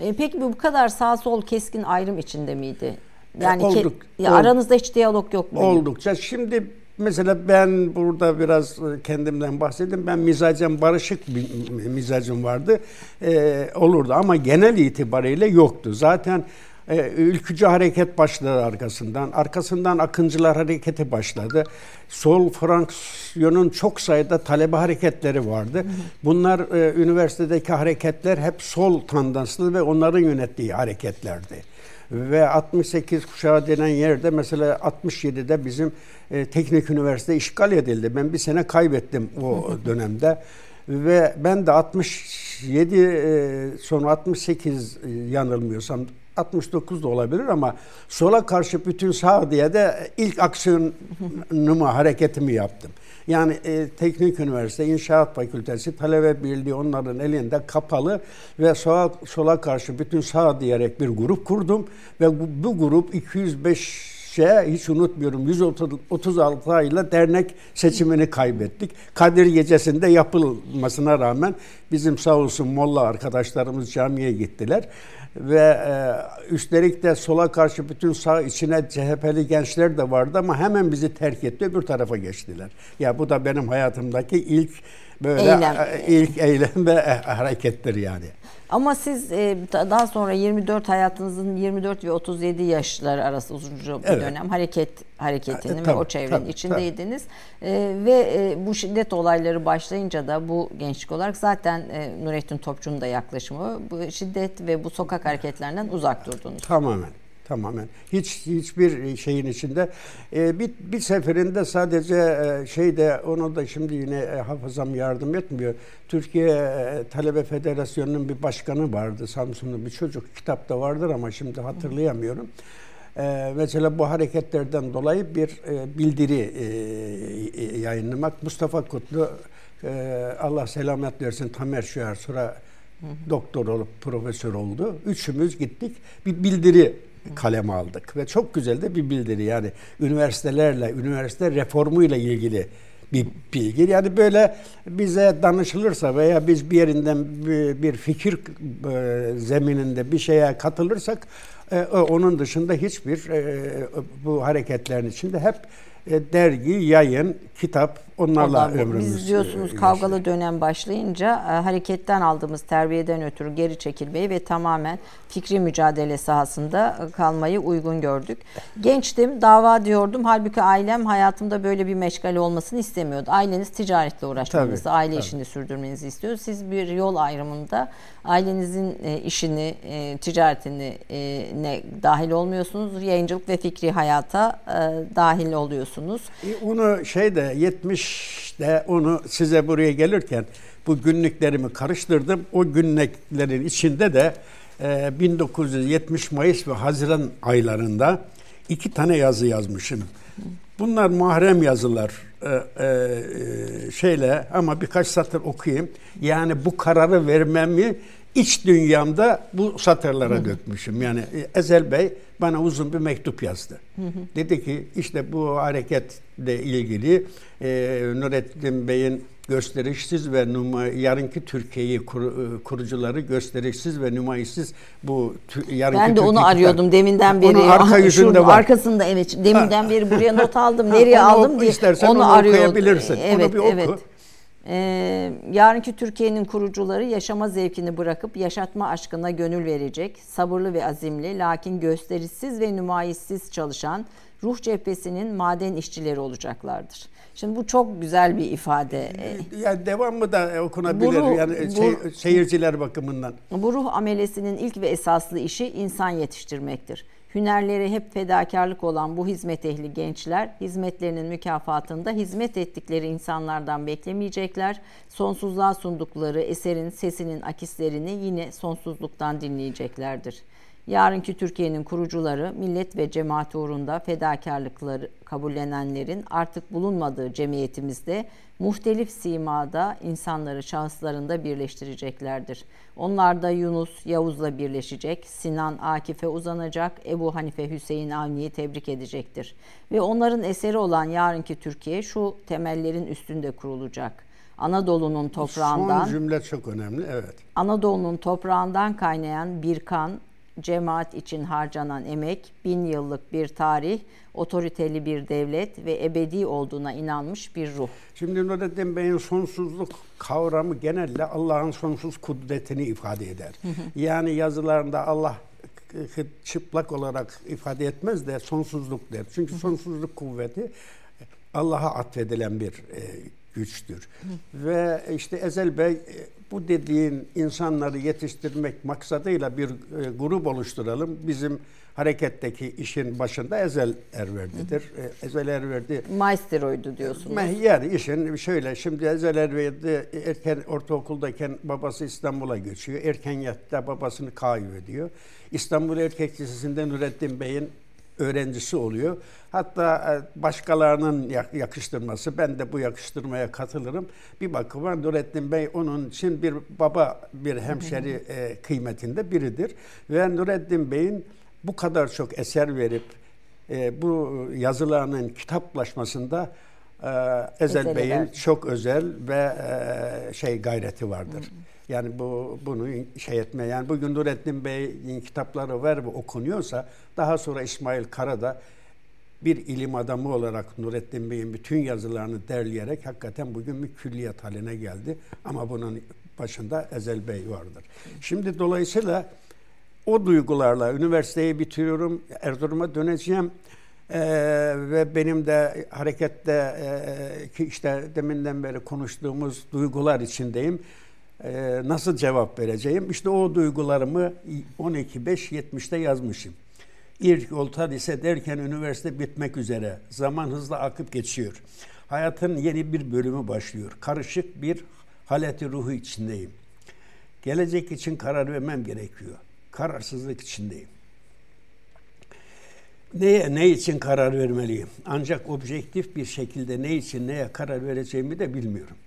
E, peki bu kadar sağ sol keskin ayrım içinde miydi? Yani e, olduk, ke- ya aranızda hiç diyalog yok mu? Oldukça. Şimdi mesela ben burada biraz e, kendimden bahsedeyim. Ben mizacım barışık bir mizacım vardı. Ee, olurdu ama genel itibariyle yoktu. Zaten e, ülkücü hareket başladı arkasından. Arkasından Akıncılar hareketi başladı. Sol fraksiyonun çok sayıda talebe hareketleri vardı. Bunlar e, üniversitedeki hareketler hep sol tandanslı ve onların yönettiği hareketlerdi. Ve 68 kuşağı denen yerde mesela 67'de bizim e, teknik üniversite işgal edildi. Ben bir sene kaybettim o dönemde. Ve ben de 67 e, sonra 68 e, yanılmıyorsam 69 da olabilir ama sola karşı bütün sağ diye de ilk aksiyonumu, hareketimi yaptım. Yani e, Teknik Üniversite İnşaat Fakültesi Talebe Birliği onların elinde kapalı ve sola, sola karşı bütün sağ diyerek bir grup kurdum ve bu, bu grup 205 şey hiç unutmuyorum 136 ayla dernek seçimini kaybettik. Kadir gecesinde yapılmasına rağmen bizim sağ olsun Molla arkadaşlarımız camiye gittiler ve e, üstelik de sola karşı bütün sağ içine CHP'li gençler de vardı ama hemen bizi terk etti öbür tarafa geçtiler. Ya bu da benim hayatımdaki ilk böyle eylem. E, ilk eylem ve harekettir yani. Ama siz e, daha sonra 24 hayatınızın 24 ve 37 yaşlar arası uzunca bir evet. dönem hareket hareketinin e, ve o çevrenin tabii, içindeydiniz. Tabii. E, ve e, bu şiddet olayları başlayınca da bu gençlik olarak zaten e, Nurettin Topçu'nun da yaklaşımı bu şiddet ve bu sokak hareketlerinden uzak durdunuz. Tamamen. Tamamen. Hiç hiçbir şeyin içinde. Ee, bir, bir seferinde sadece e, şeyde onu da şimdi yine e, hafızam yardım etmiyor. Türkiye e, Talebe Federasyonu'nun bir başkanı vardı. Samsunlu bir çocuk. Kitapta vardır ama şimdi hatırlayamıyorum. Ee, mesela bu hareketlerden dolayı bir e, bildiri e, yayınlamak. Mustafa Kutlu e, Allah selamet versin Tamer Şuar sonra doktor olup profesör oldu. Üçümüz gittik bir bildiri kaleme aldık ve çok güzel de bir bildiri yani üniversitelerle, üniversite reformuyla ilgili bir bilgi. Yani böyle bize danışılırsa veya biz bir yerinden bir fikir e, zemininde bir şeye katılırsak e, onun dışında hiçbir e, bu hareketlerin içinde hep dergi, yayın, kitap onlarla Ondan, ömrümüz Biz diyorsunuz yaşıyor. kavgalı dönem başlayınca hareketten aldığımız terbiyeden ötürü geri çekilmeyi ve tamamen fikri mücadele sahasında kalmayı uygun gördük. Gençtim, dava diyordum. Halbuki ailem hayatımda böyle bir meşgale olmasını istemiyordu. Aileniz ticaretle uğraşmanızı, tabii, aile tabii. işini sürdürmenizi istiyor. Siz bir yol ayrımında ailenizin e, işini, e, ticaretini e, ne dahil olmuyorsunuz. Yayıncılık ve fikri hayata dahil oluyorsunuz. Onu şeyde 70'de onu size buraya gelirken bu günlüklerimi karıştırdım. O günlüklerin içinde de 1970 Mayıs ve Haziran aylarında iki tane yazı yazmışım. Bunlar mahrem yazılar e, e, şeyle ama birkaç satır okuyayım. Yani bu kararı vermemi iç dünyamda bu satırlara dökmüşüm. Yani e, Ezel Bey bana uzun bir mektup yazdı. Hı hı. Dedi ki işte bu hareketle ilgili e, Nurettin Bey'in gösterişsiz ve numa, yarınki Türkiye'yi kur, e, kurucuları gösterişsiz ve numayisiz bu yarınki Ben de onu Türkiye arıyordum deminden beri. Onun arka yüzünde var. Arkasında evet. Deminden beri buraya not aldım. Nereye onu aldım diye istersen onu, onu arıyordum. Evet, onu bir oku. Evet. Ee, yarınki Türkiye'nin kurucuları yaşama zevkini bırakıp yaşatma aşkına gönül verecek, sabırlı ve azimli, lakin gösterişsiz ve nümayissiz çalışan ruh cephesinin maden işçileri olacaklardır. Şimdi bu çok güzel bir ifade. Yani devamı da okunabilir bu ruh, yani bu, seyirciler bakımından. Bu ruh amelesinin ilk ve esaslı işi insan yetiştirmektir. Hünerleri hep fedakarlık olan bu hizmet ehli gençler hizmetlerinin mükafatında hizmet ettikleri insanlardan beklemeyecekler. Sonsuzluğa sundukları eserin sesinin akislerini yine sonsuzluktan dinleyeceklerdir. Yarınki Türkiye'nin kurucuları millet ve cemaat uğrunda fedakarlıkları kabullenenlerin artık bulunmadığı cemiyetimizde muhtelif simada insanları şahıslarında birleştireceklerdir. Onlar da Yunus Yavuz'la birleşecek, Sinan Akif'e uzanacak, Ebu Hanife Hüseyin Avni'yi tebrik edecektir. Ve onların eseri olan yarınki Türkiye şu temellerin üstünde kurulacak. Anadolu'nun toprağından Son cümle çok önemli, evet. Anadolu'nun toprağından kaynayan bir kan, cemaat için harcanan emek, bin yıllık bir tarih, otoriteli bir devlet ve ebedi olduğuna inanmış bir ruh. Şimdi Nurettin Bey'in sonsuzluk kavramı genelde Allah'ın sonsuz kudretini ifade eder. Yani yazılarında Allah çıplak olarak ifade etmez de sonsuzluk der. Çünkü sonsuzluk kuvveti Allah'a atfedilen bir e, güçtür. Ve işte Ezel Bey bu dediğin insanları yetiştirmek maksadıyla bir e, grup oluşturalım. Bizim hareketteki işin başında Ezel Erverdi'dir. E, Ezel Erverdi Maesteroydu diyorsunuz. Yani işin şöyle şimdi Ezel Erverdi erken ortaokuldayken babası İstanbul'a göçüyor. Erken yatta babasını kaybediyor. İstanbul Erkek Lisesi'nde Nurettin Bey'in öğrencisi oluyor. Hatta e, başkalarının yakıştırması, ben de bu yakıştırmaya katılırım. Bir bakıma Nurettin Bey onun için bir baba, bir hemşeri e, kıymetinde biridir. Ve Nurettin Bey'in bu kadar çok eser verip e, bu yazılarının kitaplaşmasında Ezel Bey'in çok özel ve şey gayreti vardır. Hı hı. Yani bu bunu şey etme. Yani bugün Nurettin Bey'in kitapları var ve okunuyorsa daha sonra İsmail Kara da bir ilim adamı olarak Nurettin Bey'in bütün yazılarını derleyerek hakikaten bugün bir külliyat haline geldi. Ama bunun başında Ezel Bey vardır. Şimdi dolayısıyla o duygularla üniversiteyi bitiriyorum. Erzurum'a döneceğim. Ee, ve benim de harekette e, ki işte deminden beri konuştuğumuz duygular içindeyim. Ee, nasıl cevap vereceğim? İşte o duygularımı 12.5.70'te yazmışım. İlk olta lise derken üniversite bitmek üzere. Zaman hızla akıp geçiyor. Hayatın yeni bir bölümü başlıyor. Karışık bir haleti ruhu içindeyim. Gelecek için karar vermem gerekiyor. Kararsızlık içindeyim. Neye, ne için karar vermeliyim? Ancak objektif bir şekilde ne için neye karar vereceğimi de bilmiyorum.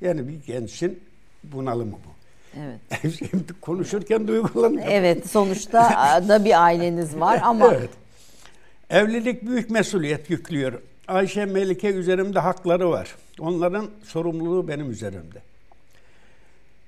Yani bir gençin bunalımı bu. Evet. Şimdi konuşurken duygulanıyorum. Evet, sonuçta da bir aileniz var ama Evet. Evlilik büyük mesuliyet yüklüyor. Ayşe Melike üzerimde hakları var. Onların sorumluluğu benim üzerimde.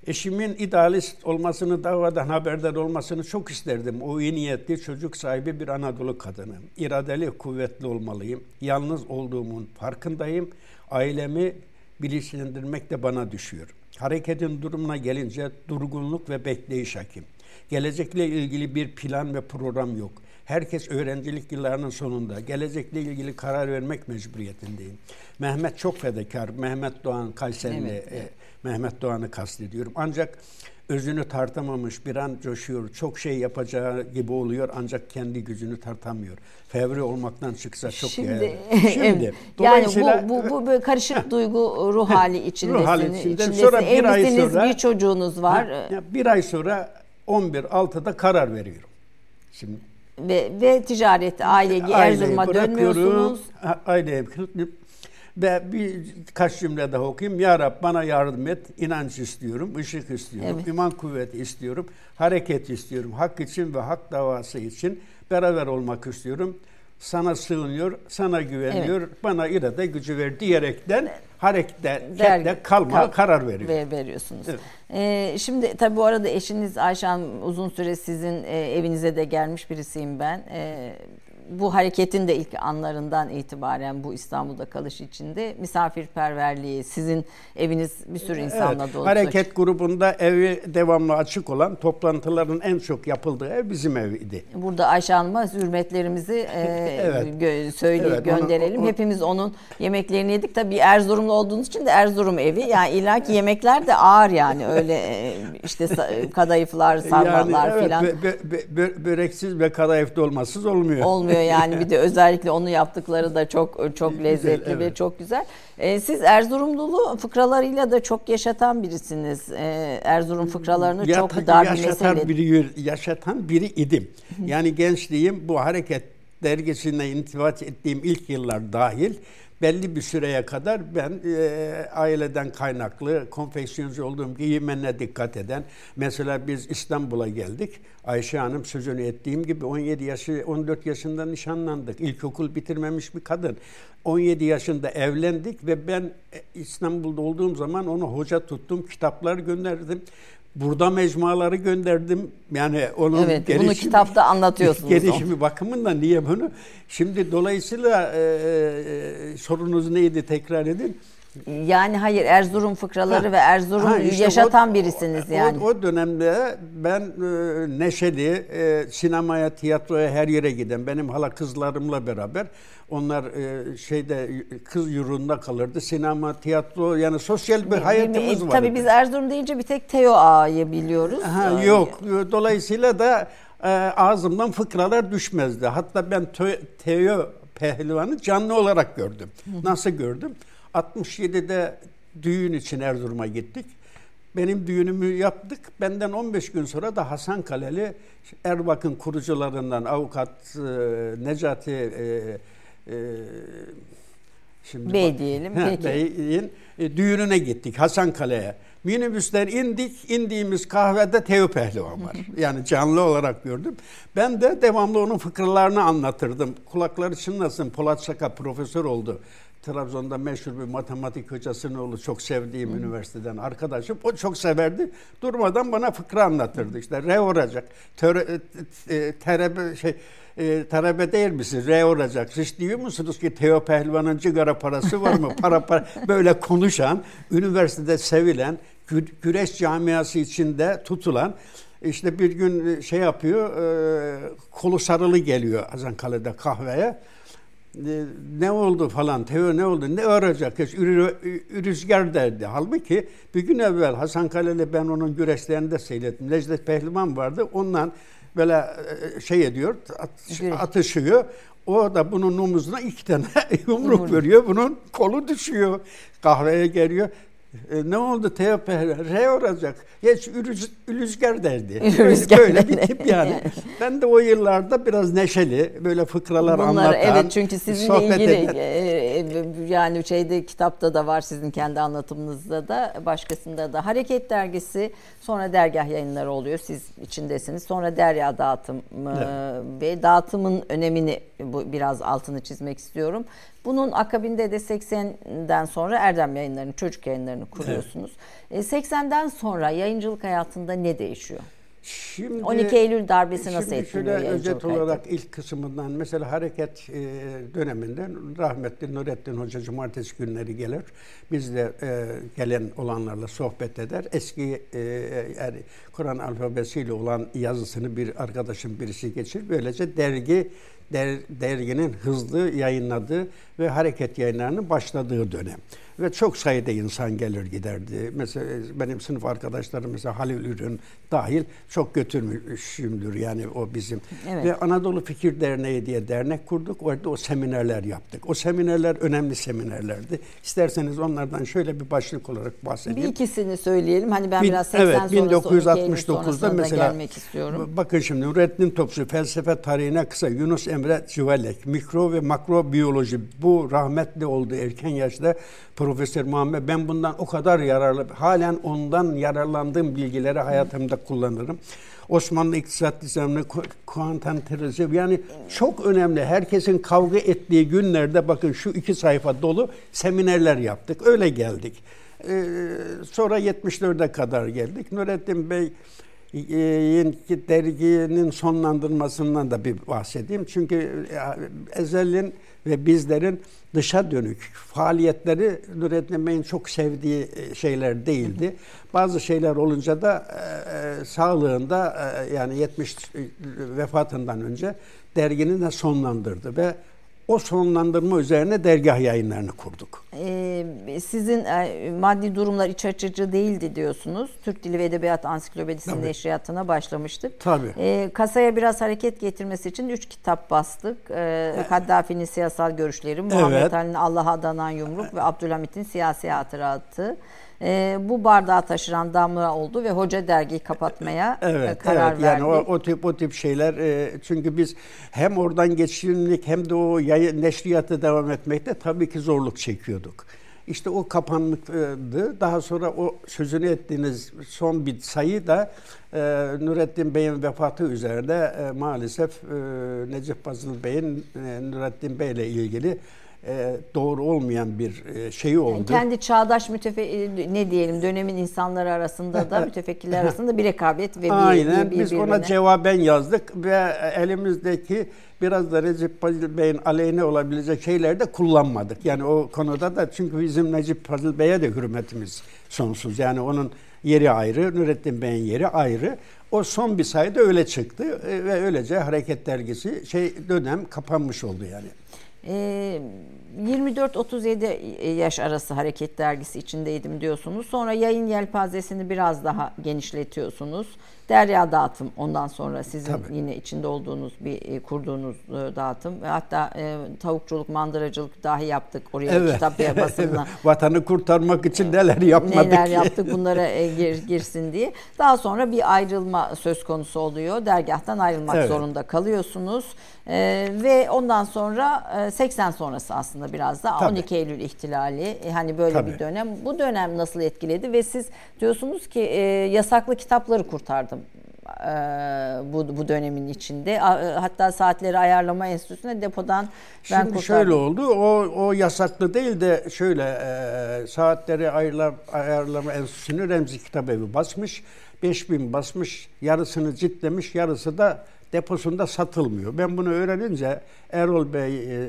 Eşimin idealist olmasını, davadan haberdar olmasını çok isterdim. O iyi niyetli, çocuk sahibi bir Anadolu kadını. İradeli, kuvvetli olmalıyım. Yalnız olduğumun farkındayım. Ailemi bilinçlendirmek de bana düşüyor. Hareketin durumuna gelince durgunluk ve bekleyiş hakim. Gelecekle ilgili bir plan ve program yok. Herkes öğrencilik yıllarının sonunda. Gelecekle ilgili karar vermek mecburiyetindeyim. Mehmet çok fedakar. Mehmet Doğan Kayserili Evet, evet. e, Mehmet Doğan'ı kastediyorum. Ancak özünü tartamamış, bir an coşuyor, çok şey yapacağı gibi oluyor ancak kendi gücünü tartamıyor. Fevri olmaktan çıksa çok Şimdi, değerli. evet. yani bu, bu, bu böyle karışık duygu ruh hali içindesiniz. hali içinde. Sonra bir ay sonra- bir çocuğunuz var ya bir ay sonra 11.6'da karar veriyorum. Şimdi ve, ve ticareti, aileyi Erzurum'a bırakıyorum, dönüyorsunuz. Ve birkaç cümle daha okuyayım. Ya Rab bana yardım et. İnanç istiyorum, ışık istiyorum, Evet. iman kuvveti istiyorum, hareket istiyorum. Hak için ve hak davası için beraber olmak istiyorum. Sana sığınıyor, sana güveniyor, bana irade gücü ver diyerekten harekette Der- kalmaya kal- karar veriyor. Ver, veriyorsunuz. Evet. Ee, şimdi tabii bu arada eşiniz Ayşe Hanım uzun süre sizin e, evinize de gelmiş birisiyim ben. Ee, bu hareketin de ilk anlarından itibaren bu İstanbul'da kalış içinde misafirperverliği, sizin eviniz bir sürü insanla Evet, dolu. Hareket grubunda evi devamlı açık olan toplantıların en çok yapıldığı ev bizim eviydi. Burada Ayşe Hanım'a hürmetlerimizi e, Evet. gö- söyleyip Evet, onu- gönderelim. o- Hepimiz onun yemeklerini yedik. Tabii Erzurumlu olduğunuz için de Erzurum evi. Yani illaki yemekler de ağır yani. Öyle e, işte kadayıflar, sarmalar yani, evet, filan. bö- bö- bö- böreksiz ve kadayıf dolmasız olmuyor. olmuyor yani bir de özellikle onu yaptıkları da çok çok Güzel, lezzetli ve evet. çok güzel. Ee, siz Erzurumlulu fıkralarıyla da çok yaşatan birisiniz. Ee, Erzurum fıkralarını Yata- çok dar bir yaşatan mesele. biri yaşatan biri idim. Yani gençliğim bu hareket dergisine intibat ettiğim ilk yıllar dahil belli bir süreye kadar ben e, aileden kaynaklı konfeksiyoncu olduğum giyimine dikkat eden mesela biz İstanbul'a geldik. Ayşe Hanım sözünü ettiğim gibi 17 yaşı 14 yaşında nişanlandık. İlkokul bitirmemiş bir kadın. 17 yaşında evlendik ve ben e, İstanbul'da olduğum zaman onu hoca tuttum. Kitaplar gönderdim. Burada mecmuaları gönderdim. Yani onun Evet, bunu gelişimi- kitapta anlatıyorsunuz. Gelişimi bakımından niye bunu? Şimdi dolayısıyla e, e, sorunuz neydi tekrar edin. Yani hayır Erzurum fıkraları Ha, ve Erzurum ha, işte yaşatan o- birisiniz o- yani. O, dönemde ben e, neşeli e, sinemaya, tiyatroya her yere giden benim hala kızlarımla beraber onlar e, şeyde kız yurunda kalırdı. Sinema, tiyatro yani sosyal bir hayatımız vardı. Tabii biz Erzurum deyince bir tek Teo Ağa'yı biliyoruz. Ha, Ee, yok. Dolayısıyla da e, ağzımdan fıkralar düşmezdi. Hatta ben Teo Pehlivan'ı canlı olarak gördüm. Nasıl gördüm? 67'de düğün için Erzurum'a gittik. Benim düğünümü yaptık. Benden 15 gün sonra da Hasan Kaleli Erbak'ın kurucularından avukat e, Necati e, e, şimdi Bey bak- diyelim, peki. Bey'in e, düğününe gittik Hasan Kale'ye. Minibüsten indik, indiğimiz kahvede Teo Pehlivan var. Yani canlı olarak gördüm. Ben de devamlı onun fıkralarını anlatırdım. Kulakları çınlasın, Polat Şaka profesör oldu. Trabzon'da meşhur bir matematik hocasının oğlu çok sevdiğim üniversiteden arkadaşım. O çok severdi. Durmadan bana fıkra anlatırdı. İşte re olacak, töre, e, e, terebe, şey, e, talebe değil misin? Re olacak. Siz diyor musunuz ki Teo Pehlivan'ın cigara parası var mı? Para para böyle konuşan, üniversitede sevilen, gü- güreş camiası içinde tutulan işte bir gün şey yapıyor, e, kolu sarılı geliyor Hazankale'de kahveye. E, Ne oldu falan, Teo ne oldu, ne öğrenecek, hiç rüzgar derdi. Halbuki bir gün evvel Hasan Kaleli ben onun güreşlerini de seyrettim. Necdet Pehlivan vardı, ondan böyle e, şey ediyor, atışıyor. O da bunun omuzuna iki tane yumruk Yumruk. veriyor, bunun kolu düşüyor. Kahveye geliyor. E, ne oldu Pehlivan? Re olacak. Hiç ürüz, derdi. Böyle, Rüzgar böyle bir tip yani. Ben de o yıllarda biraz neşeli, böyle fıkralar Bunlar anlatan, evet çünkü sizinle ilgili eden- yani şeyde kitapta da var sizin kendi anlatımınızda da başkasında da Hareket Dergisi sonra dergah yayınları oluyor siz içindesiniz sonra Derya dağıtım evet. ve dağıtımın önemini bu biraz altını çizmek istiyorum. Bunun akabinde de 80'den sonra Erdem yayınlarını çocuk yayınlarını kuruyorsunuz. Evet. 80'den sonra yayıncılık hayatında ne değişiyor? Şimdi, 12 Eylül darbesi nasıl etkiliyor şöyle özet olarak ilk kısmından mesela hareket e, döneminden rahmetli Nurettin Hoca cumartesi günleri gelir. Biz de e, gelen olanlarla sohbet eder. Eski e, yani Kur'an alfabesiyle olan yazısını bir arkadaşım birisi geçir. Böylece dergi der, derginin hızlı yayınladığı ve hareket yayınlarının başladığı dönem ve çok sayıda insan gelir giderdi. Mesela benim sınıf arkadaşlarım mesela Halil Ürün dahil çok götürmüşümdür yani o bizim. Evet. Ve Anadolu Fikir Derneği diye dernek kurduk. Orada o seminerler yaptık. O seminerler önemli seminerlerdi. İsterseniz onlardan şöyle bir başlık olarak bahsedeyim. Bir ikisini söyleyelim. Hani ben Bin, biraz 80 evet, 1969'da mesela gelmek istiyorum. Bakın şimdi Nurettin Topçu felsefe tarihine kısa Yunus Emre Cüvellek mikro ve makro biyoloji bu rahmetli oldu erken yaşta Profesör Muhammed ben bundan o kadar yararlı halen ondan yararlandığım bilgileri hayatımda kullanırım. Osmanlı iktisat nizamını kuantanterize yani çok önemli. Herkesin kavga ettiği günlerde bakın şu iki sayfa dolu seminerler yaptık. Öyle geldik. Ee, sonra 74'e kadar geldik. Nurettin Bey derginin sonlandırmasından da bir bahsedeyim. Çünkü Ezel'in ve bizlerin dışa dönük faaliyetleri Nurettin Bey'in çok sevdiği e, şeyler değildi. Bazı şeyler olunca da e, e sağlığında e, yani 70 e, vefatından önce dergini de sonlandırdı ve o sonlandırma üzerine dergah yayınlarını kurduk. Ee, sizin e, maddi durumlar iç açıcı değildi diyorsunuz. Türk Dili ve Edebiyat Ansiklopedisi'nin Tabii. neşriyatına başlamıştık. Tabii. Ee, kasaya biraz hareket getirmesi için üç kitap bastık. Ee, Kaddafi'nin siyasal görüşleri, Muhammed evet. Ali'nin Allah'a adanan yumruk ve Abdülhamit'in siyasi hatıratı e, bu bardağı taşıran damla oldu ve hoca dergiyi kapatmaya e, evet, karar evet, verdi. Yani o, o tip o tip şeyler e, çünkü biz hem oradan geçirimlik hem de o yayın, neşriyatı devam etmekte tabii ki zorluk çekiyorduk. İşte o kapanmıştı. Daha sonra o sözünü ettiğiniz son bir sayı da e, Nurettin Bey'in vefatı üzerine e, maalesef e, Necip Fazıl Bey'in e, Nurettin Bey ile ilgili doğru olmayan bir e, şeyi oldu. Yani kendi çağdaş mütefe e, ne diyelim dönemin insanları arasında da mütefekkirler arasında bir rekabet ve bir Aynen bir, bir, biz ona cevaben yazdık ve elimizdeki biraz da Recep Fazıl Bey'in aleyhine olabilecek şeyler de kullanmadık. Yani o konuda da çünkü bizim Necip Fazıl Bey'e de hürmetimiz sonsuz. Yani onun yeri ayrı, Nurettin Bey'in yeri ayrı. O son bir sayıda öyle çıktı ve öylece Hareket Dergisi şey dönem kapanmış oldu yani. Ee, 24-37 ee, yaş arası hareket dergisi içindeydim diyorsunuz. Sonra yayın yelpazesini biraz daha genişletiyorsunuz. Derya Dağıtım ondan sonra sizin Tabii. yine içinde olduğunuz bir e, kurduğunuz e, dağıtım ve hatta e, tavukçuluk, mandıracılık dahi yaptık oraya evet. kitap basımına. Vatanı kurtarmak için neler yapmadık Neler yaptık bunlara e, gir, girsin diye. Daha sonra bir ayrılma söz konusu oluyor. Dergahtan ayrılmak evet. zorunda kalıyorsunuz. E, ve ondan sonra e, 80 sonrası aslında biraz da Tabii. 12 Eylül ihtilali e, hani böyle Tabii. bir dönem. Bu dönem nasıl etkiledi ve siz diyorsunuz ki e, yasaklı kitapları kurtardım e, bu, bu dönemin içinde. E, hatta saatleri ayarlama enstitüsüne depodan ben Şimdi kurtardım. şöyle oldu. O, o yasaklı değil de şöyle e, saatleri ayarla, ayarlama enstitüsünü Remzi Kitabevi basmış. 5000 basmış, yarısını ciltlemiş, yarısı da deposunda satılmıyor. Ben bunu öğrenince Erol Bey, e,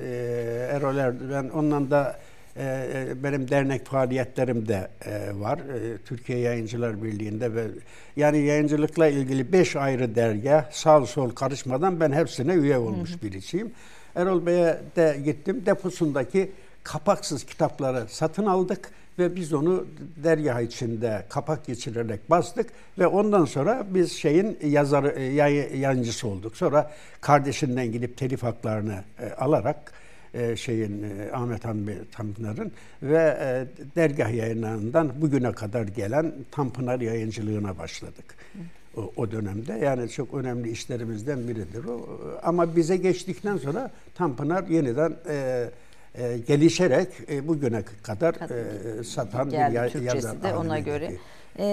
Erol Erdoğan ondan da ee, e, benim dernek faaliyetlerim de e, var. E, Türkiye Yayıncılar Birliği'nde ve yani yayıncılıkla ilgili beş ayrı derge sağ sol karışmadan ben hepsine üye olmuş hı hı. birisiyim. Erol Bey'e de gittim. Deposundaki kapaksız kitapları satın aldık ve biz onu dergah içinde kapak geçirerek bastık ve ondan sonra biz şeyin yazarı yay, yayıncısı olduk. Sonra kardeşinden gidip telif haklarını alarak e, şeyin e, Ahmet Hamdi Tanpınar'ın ve e, dergah yayınlarından bugüne kadar gelen Tanpınar yayıncılığına başladık. O, o dönemde yani çok önemli işlerimizden biridir o. Ama bize geçtikten sonra Tanpınar yeniden e, e, gelişerek e, bugüne kadar e, satan Geldi, bir ya, yazar. de ona göre. E,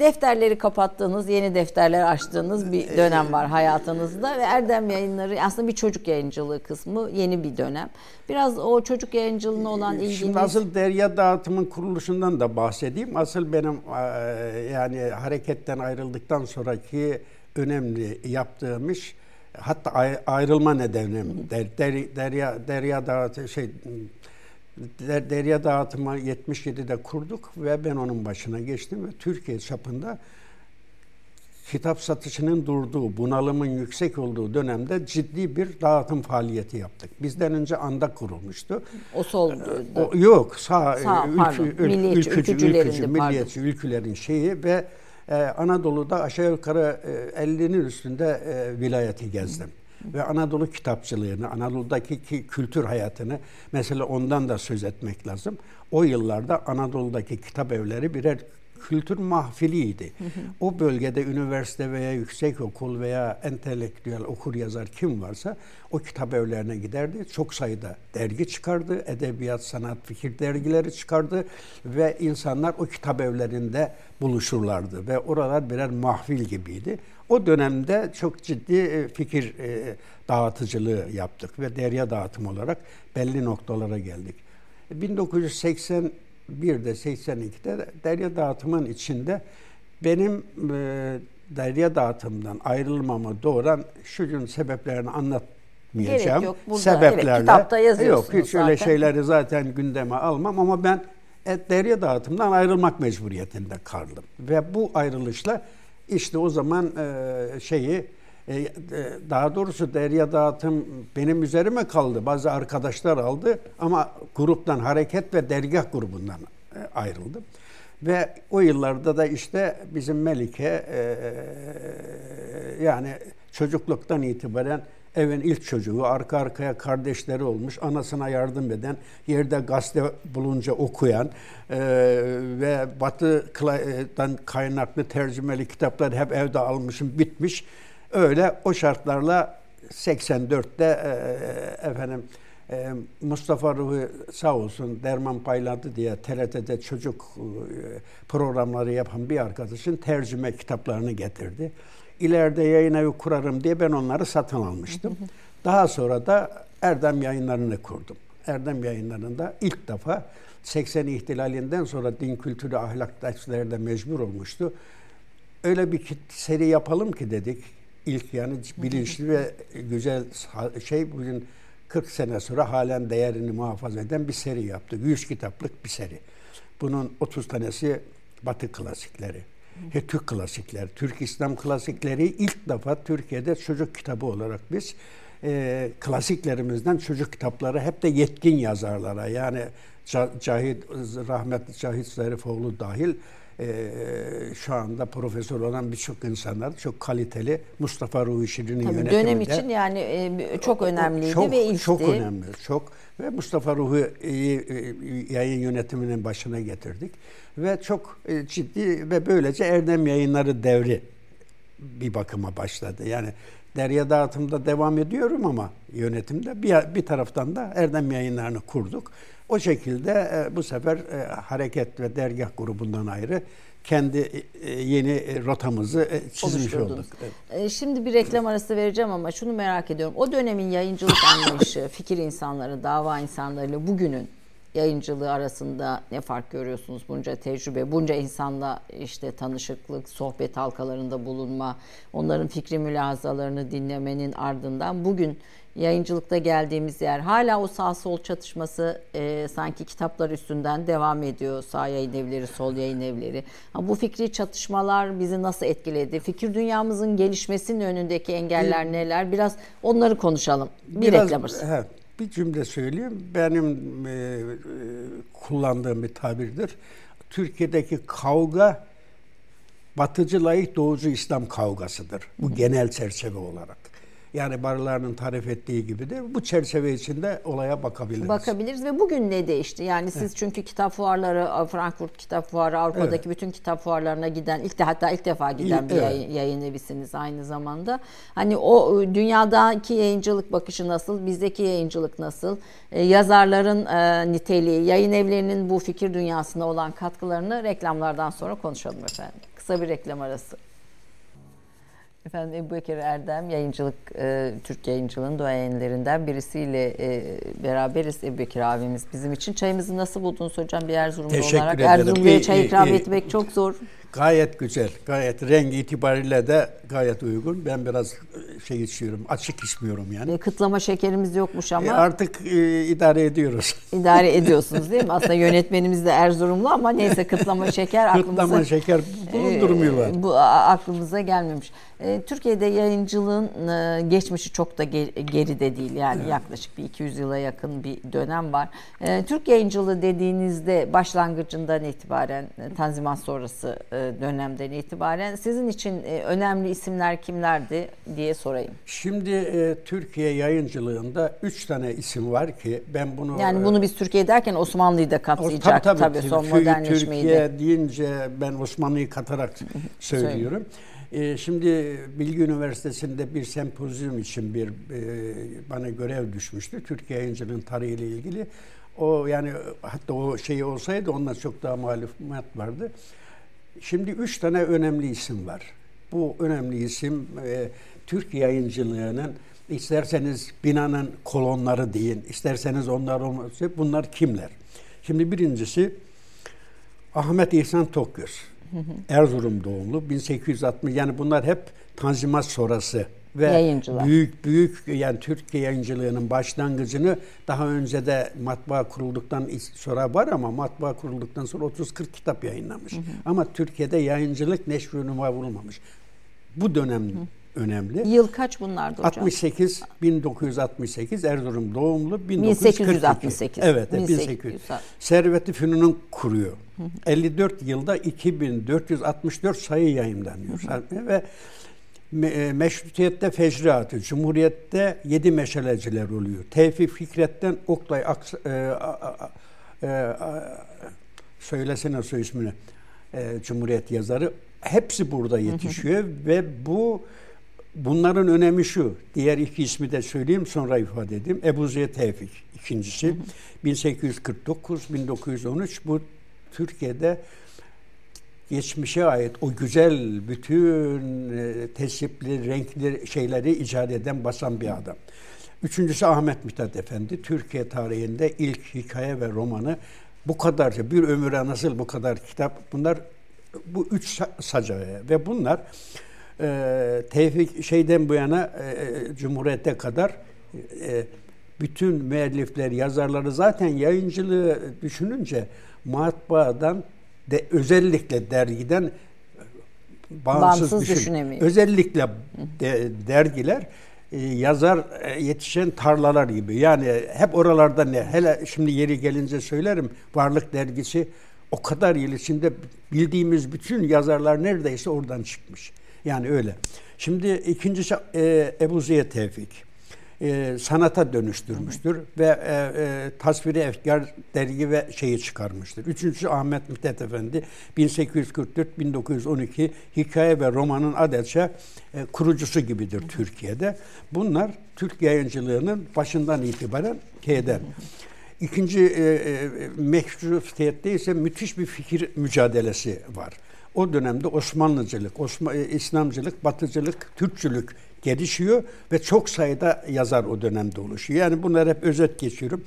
defterleri kapattığınız, yeni defterler açtığınız bir dönem var hayatınızda ve Erdem Yayınları aslında bir çocuk yayıncılığı kısmı yeni bir dönem. Biraz o çocuk yayıncılığına olan ilginiz... Şimdi asıl derya dağıtımın kuruluşundan da bahsedeyim. Asıl benim e, yani hareketten ayrıldıktan sonraki önemli yaptığım iş hatta ay- ayrılma nedenim der, der- derya derya dağıtı şey der, derya dağıtımı 77'de kurduk ve ben onun başına geçtim ve Türkiye çapında kitap satışının durduğu, bunalımın yüksek olduğu dönemde ciddi bir dağıtım faaliyeti yaptık. Bizden önce anda kurulmuştu. O sol O, yok sağ, Sağ, ülkü, pardon. ül- Milliyetçi, ülkücü, ülkücülerin ülkücü, milliyetçi ülkülerin şeyi ve e, Anadolu'da aşağı yukarı e, 50'nin üstünde e, vilayeti gezdim. Ve Anadolu kitapçılığını, Anadolu'daki ki, kültür hayatını mesela ondan da söz etmek lazım. O yıllarda Anadolu'daki kitap evleri birer kültür mahfiliydi. O bölgede üniversite veya yüksekokul veya entelektüel okur yazar kim varsa o kitap evlerine giderdi. Çok sayıda dergi çıkardı. Edebiyat, sanat, fikir dergileri çıkardı ve insanlar o kitap evlerinde buluşurlardı ve oralar birer mahfil gibiydi. O dönemde çok ciddi e, fikir e, dağıtıcılığı yaptık ve derya dağıtım olarak belli noktalara geldik. 1981'de 82'de derya dağıtımın içinde benim e, derya dağıtımdan ayrılmamı doğuran şu gün sebeplerini anlatmayacağım. Gerek yok. Burada, evet, kitapta yazıyorsunuz Yok hiç öyle zaten. şeyleri zaten gündeme almam ama ben e, derya dağıtımdan ayrılmak mecburiyetinde kaldım. Ve bu ayrılışla işte o zaman e, şeyi e, e, daha doğrusu derya dağıtım benim üzerime kaldı. Bazı arkadaşlar aldı ama gruptan hareket ve dergah grubundan e, ayrıldım. Ve o yıllarda da işte bizim Melike yani çocukluktan itibaren evin ilk çocuğu, arka arkaya kardeşleri olmuş, anasına yardım eden, yerde gazete bulunca okuyan e, ve Batı'dan kaynaklı tercümeli kitaplar hep evde almışım, bitmiş. Öyle o şartlarla 84'te e, efendim e, Mustafa Ruhi sağ olsun Derman Paylandı diye TRT'de çocuk e, programları yapan bir arkadaşın tercüme kitaplarını getirdi. İleride yayın evi kurarım diye ben onları satın almıştım. Daha sonra da Erdem yayınlarını kurdum. Erdem yayınlarında ilk defa 80 ihtilalinden sonra din kültürü ahlak dersleri de mecbur olmuştu. Öyle bir seri yapalım ki dedik. İlk yani bilinçli ve güzel şey bugün 40 sene sonra halen değerini muhafaza eden bir seri yaptık. 100 kitaplık bir seri. Bunun 30 tanesi Batı klasikleri. He, Türk klasikler, Türk İslam klasikleri ilk defa Türkiye'de çocuk kitabı olarak biz e, klasiklerimizden çocuk kitapları hep de yetkin yazarlara yani Ca- Cahit, rahmetli Cahit Zarifoğlu dahil e, şu anda profesör olan birçok insanlar çok kaliteli Mustafa Ruhi Şirin'in yönetiminde. dönem için yani e, çok önemliydi çok, ve ilkti. Çok önemli, çok. Ve Mustafa Ruhi'yi e, yayın yönetiminin başına getirdik. Ve çok e, ciddi ve böylece Erdem Yayınları devri bir bakıma başladı. Yani derya dağıtımda devam ediyorum ama yönetimde bir, bir taraftan da Erdem Yayınlarını kurduk. O şekilde e, bu sefer e, hareket ve dergah grubundan ayrı kendi e, yeni rotamızı e, çizmiş olduk. Evet. E, Şimdi bir reklam arası vereceğim ama şunu merak ediyorum. O dönemin yayıncılık anlayışı, fikir insanları, dava insanlarıyla bugünün yayıncılığı arasında ne fark görüyorsunuz? Bunca tecrübe, bunca insanla işte tanışıklık, sohbet halkalarında bulunma, onların fikri mülahazalarını dinlemenin ardından bugün yayıncılıkta geldiğimiz yer hala o sağ sol çatışması e, sanki kitaplar üstünden devam ediyor. Sağ yayın evleri, sol yayın evleri. Ha, bu fikri çatışmalar bizi nasıl etkiledi? Fikir dünyamızın gelişmesinin önündeki engeller neler? Biraz onları konuşalım. Bir Biraz- reklam arası. he, bir cümle söyleyeyim. Benim e, e, kullandığım bir tabirdir. Türkiye'deki kavga batıcı layık doğucu İslam kavgasıdır. Bu genel çerçeve olarak. Yani barılarının tarif ettiği gibi de bu çerçeve içinde olaya bakabiliriz. Bakabiliriz ve bugün ne değişti? Yani siz evet. çünkü kitap fuarları, Frankfurt Kitap Fuarı, Avrupa'daki evet. bütün kitap fuarlarına giden, ilk de hatta ilk defa giden bir evet. yayın, yayın evisiniz aynı zamanda. Hani o dünyadaki yayıncılık bakışı nasıl, bizdeki yayıncılık nasıl? Ee, yazarların e, niteliği, yayın evlerinin bu fikir dünyasına olan katkılarını reklamlardan sonra konuşalım efendim. Kısa bir reklam arası. Efendim Ebu Bekir Erdem yayıncılık, e, Türk yayıncılığın duayenlerinden birisiyle e, beraberiz Ebu Bekir abimiz bizim için. Çayımızı nasıl buldunuz hocam bir Erzurumlu Teşekkür olarak? Ederim. Erzurumlu'ya çay ikram etmek çok zor. Gayet güzel. Gayet rengi itibariyle de gayet uygun. Ben biraz şey içiyorum. Açık içmiyorum yani. E, kıtlama şekerimiz yokmuş ama. E, artık e, idare ediyoruz. İdare ediyorsunuz değil mi? Aslında yönetmenimiz de Erzurumlu ama neyse kıtlama şeker aklımıza. kıtlama şeker bulundurmuyorlar. E, bu aklımıza gelmemiş. E, Türkiye'de yayıncılığın e, geçmişi çok da geride değil. Yani evet. yaklaşık bir 200 yıla yakın bir dönem var. E, Türk yayıncılığı dediğinizde başlangıcından itibaren Tanzimat sonrası dönemden itibaren sizin için önemli isimler kimlerdi diye sorayım. Şimdi Türkiye yayıncılığında 3 tane isim var ki ben bunu... Yani bunu biz Türkiye derken Osmanlı'yı da kapsayacak tabii, tabii, tabii son modernleşmeyi Türkiye deyince ben Osmanlı'yı katarak söylüyorum. Şimdi Bilgi Üniversitesi'nde bir sempozyum için bir e, bana görev düşmüştü. Türkiye yayıncılığın tarihiyle ilgili. O yani hatta o şey olsaydı ondan çok daha malumat vardı. Şimdi üç tane önemli isim var. Bu önemli isim e, Türk yayıncılığının isterseniz binanın kolonları deyin, isterseniz onlar olması bunlar kimler? Şimdi birincisi Ahmet İhsan Tokgöz. Erzurum doğumlu 1860 yani bunlar hep Tanzimat sonrası ve Yayıncılar. büyük büyük yani Türkiye yayıncılığının başlangıcını daha önce de matbaa kurulduktan sonra var ama matbaa kurulduktan sonra 30-40 kitap yayınlamış. Hı hı. Ama Türkiye'de yayıncılık neşr-i bulunmamış. Bu dönem hı önemli. Yıl kaç bunlardı hocam? 68 1968 Erzurum doğumlu 1868. Evet, 1800. Servet-i Fünun'un kuruyor. Hı hı. 54 yılda 2464 sayı yayınlanıyor. Hı hı. Ve meşrutiyette fecraatı, cumhuriyette yedi meşaleciler oluyor. Tevfik Fikret'ten Oktay Aks e, a, a, e, söylesene soy ismini. E, Cumhuriyet yazarı hepsi burada yetişiyor ve bu Bunların önemi şu. Diğer iki ismi de söyleyeyim sonra ifade edeyim. Ebu Ziya Tevfik ikincisi. 1849-1913 bu Türkiye'de geçmişe ait o güzel bütün e, tesipli, renkli şeyleri icat eden, basan bir adam. Üçüncüsü Ahmet Mithat Efendi. Türkiye tarihinde ilk hikaye ve romanı bu kadarca bir ömüre nasıl bu kadar kitap bunlar bu üç sacaya ve bunlar e, Tevfik şeyden bu yana e, e, Cumhuriyet'e kadar e, bütün müellifler, yazarları zaten yayıncılığı düşününce matbaadan de özellikle dergiden bağımsız, bağımsız düşün. Özellikle de, dergiler e, yazar e, yetişen tarlalar gibi. Yani hep oralarda ne? Hele şimdi yeri gelince söylerim. Varlık dergisi o kadar yıl içinde bildiğimiz bütün yazarlar neredeyse oradan çıkmış. Yani öyle. Şimdi ikincisi e, Ebu Ziya Tevfik. E, sanata dönüştürmüştür ve e, e, tasviri efkar dergi ve şeyi çıkarmıştır. Üçüncüsü Ahmet Mithat Efendi 1844-1912 hikaye ve romanın adetçe e, kurucusu gibidir Türkiye'de. Bunlar Türk yayıncılığının başından itibaren eder. İkinci e, e, meşrutiyette ise müthiş bir fikir mücadelesi var. O dönemde Osmanlıcılık, Osman, e, İslamcılık, Batıcılık, Türkçülük gelişiyor ve çok sayıda yazar o dönemde oluşuyor. Yani bunları hep özet geçiyorum.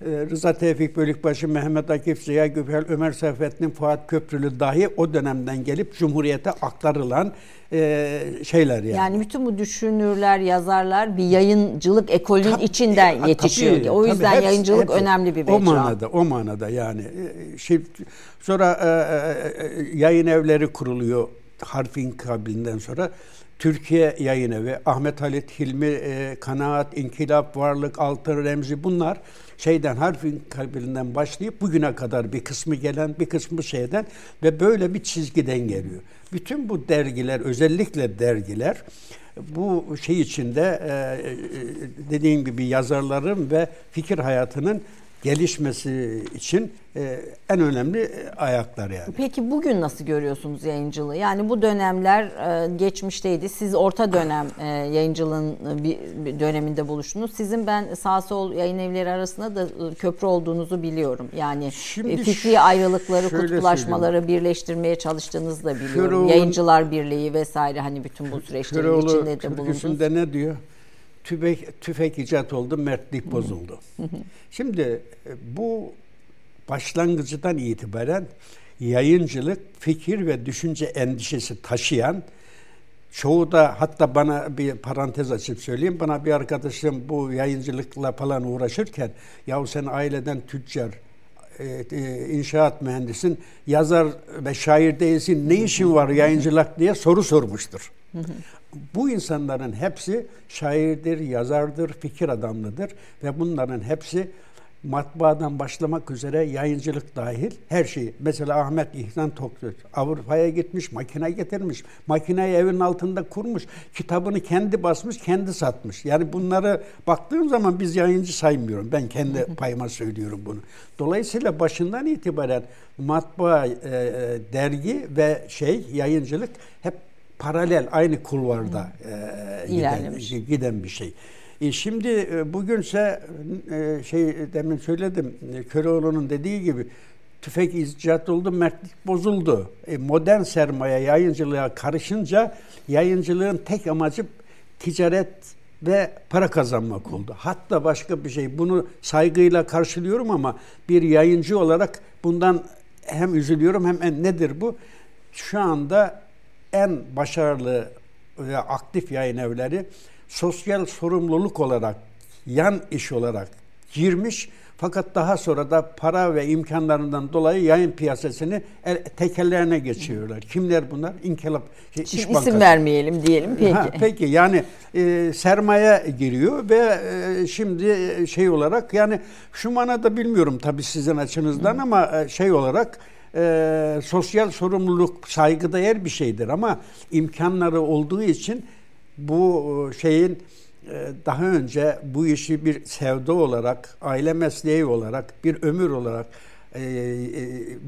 Ee, Rıza Tevfik Bölükbaşı, Mehmet Akif, Ziya Göphel, Ömer Seyfettin, Fuat Köprülü dahi o dönemden gelip Cumhuriyet'e aktarılan e, şeyler yani. Yani bütün bu düşünürler, yazarlar bir yayıncılık ekolünün tabii, içinden ya, yetişiyor. Tabii, o yüzden tabii, yayıncılık hepsi, önemli bir mecra. O manada, o manada yani. E, şey, sonra e, e, e, yayın evleri kuruluyor harfin kabilinden sonra. Türkiye Yayın Evi, Ahmet Halit Hilmi, e, Kanaat, İnkılap, Varlık, Altın Remzi bunlar şeyden harfin kabilinden başlayıp bugüne kadar bir kısmı gelen bir kısmı şeyden ve böyle bir çizgiden geliyor. Bütün bu dergiler özellikle dergiler bu şey içinde e, e, dediğim gibi yazarların ve fikir hayatının gelişmesi için e, en önemli e, ayaklar yani. Peki bugün nasıl görüyorsunuz yayıncılığı? Yani bu dönemler e, geçmişteydi. Siz orta dönem e, yayıncılığın bir, bir döneminde buluştunuz. Sizin ben sağ sol yayın evleri arasında da köprü olduğunuzu biliyorum. Yani Şimdi fikri ayrılıkları, kutuplaşmaları birleştirmeye çalıştığınızı da biliyorum. Köroğlu'nun, Yayıncılar Birliği vesaire hani bütün bu süreçlerin Köroğlu içinde de bulundunuz. ne diyor? Tüfek, tüfek icat oldu, mertlik bozuldu. Şimdi e, bu başlangıcından itibaren yayıncılık, fikir ve düşünce endişesi taşıyan, çoğu da hatta bana bir parantez açıp söyleyeyim, bana bir arkadaşım bu yayıncılıkla falan uğraşırken, yahu sen aileden tüccar, e, e, inşaat mühendisin, yazar ve şair değilsin, ne işin var yayıncılık diye soru sormuştur bu insanların hepsi şairdir, yazardır, fikir adamlıdır ve bunların hepsi matbaadan başlamak üzere yayıncılık dahil her şeyi. Mesela Ahmet İhsan Toktur Avrupa'ya gitmiş, makine getirmiş. Makineyi evin altında kurmuş. Kitabını kendi basmış, kendi satmış. Yani bunları baktığım zaman biz yayıncı saymıyorum. Ben kendi payıma söylüyorum bunu. Dolayısıyla başından itibaren matbaa, e, e dergi ve şey yayıncılık hep paralel aynı kulvarda e, giden, giden bir şey. E şimdi e, bugünse e, şey demin söyledim Köroğlu'nun dediği gibi tüfek icat oldu, mertlik bozuldu. E, modern sermaye yayıncılığa karışınca yayıncılığın tek amacı ticaret ve para kazanmak oldu. Hatta başka bir şey. Bunu saygıyla karşılıyorum ama bir yayıncı olarak bundan hem üzülüyorum hem nedir bu? Şu anda en başarılı ve aktif yayın evleri sosyal sorumluluk olarak, yan iş olarak girmiş fakat daha sonra da para ve imkanlarından dolayı yayın piyasasını tekellerine geçiyorlar. Kimler bunlar? İnkılap şey, Şimdi iş isim vermeyelim diyelim peki. Ha, peki yani e, sermaye giriyor ve e, şimdi şey olarak yani şu manada bilmiyorum tabii sizin açınızdan Hı. ama e, şey olarak e, sosyal sorumluluk saygıdeğer bir şeydir ama imkanları olduğu için bu e, şeyin e, daha önce bu işi bir sevda olarak, aile mesleği olarak, bir ömür olarak e, e,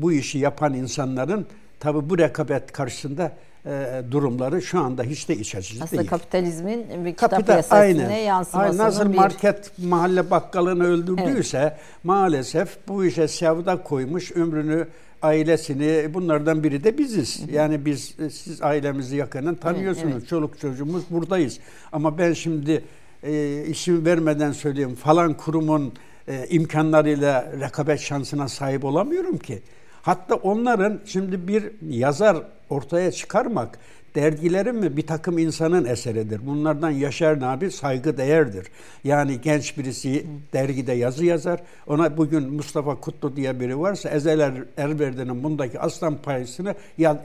bu işi yapan insanların tabi bu rekabet karşısında e, durumları şu anda hiç de iç açıcı Aslında değil. kapitalizmin bir kitap Kapital, aynen, yansımasının aynen, Nasıl bir... market mahalle bakkalını öldürdüyse evet. maalesef bu işe sevda koymuş ömrünü ailesini bunlardan biri de biziz. Yani biz siz ailemizi yakının tanıyorsunuz. Evet, evet. Çoluk çocuğumuz buradayız. Ama ben şimdi e, isim vermeden söyleyeyim falan kurumun e, imkanlarıyla rekabet şansına sahip olamıyorum ki. Hatta onların şimdi bir yazar ortaya çıkarmak dergilerin mi bir takım insanın eseridir. Bunlardan Yaşar Nabi saygı değerdir. Yani genç birisi dergide yazı yazar. Ona bugün Mustafa Kutlu diye biri varsa Ezeler Erverdi'nin bundaki aslan payısını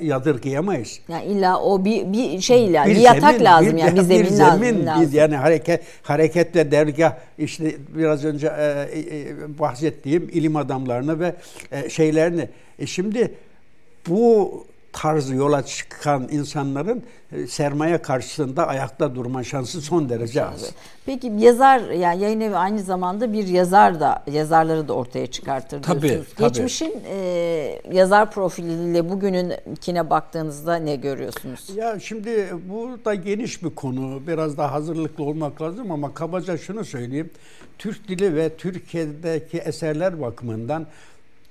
yadırgayamayız. Yani illa o bir, bir şeyle bir, bir yatak zemin, lazım bir, yani bir zemin, bir zemin lazım. Bir, yani hareket hareket ve dergah işte biraz önce e, e, bahsettiğim ilim adamlarını ve e, şeylerini. E şimdi bu tarzı yola çıkan insanların e, sermaye karşısında ayakta durma şansı son derece az. Peki yazar yani yayın evi aynı zamanda bir yazar da yazarları da ortaya çıkartır tabii, diyorsunuz. Tabii. Geçmişin e, yazar profiliyle bugününkine baktığınızda ne görüyorsunuz? Ya şimdi bu da geniş bir konu. Biraz daha hazırlıklı olmak lazım ama kabaca şunu söyleyeyim. Türk dili ve Türkiye'deki eserler bakımından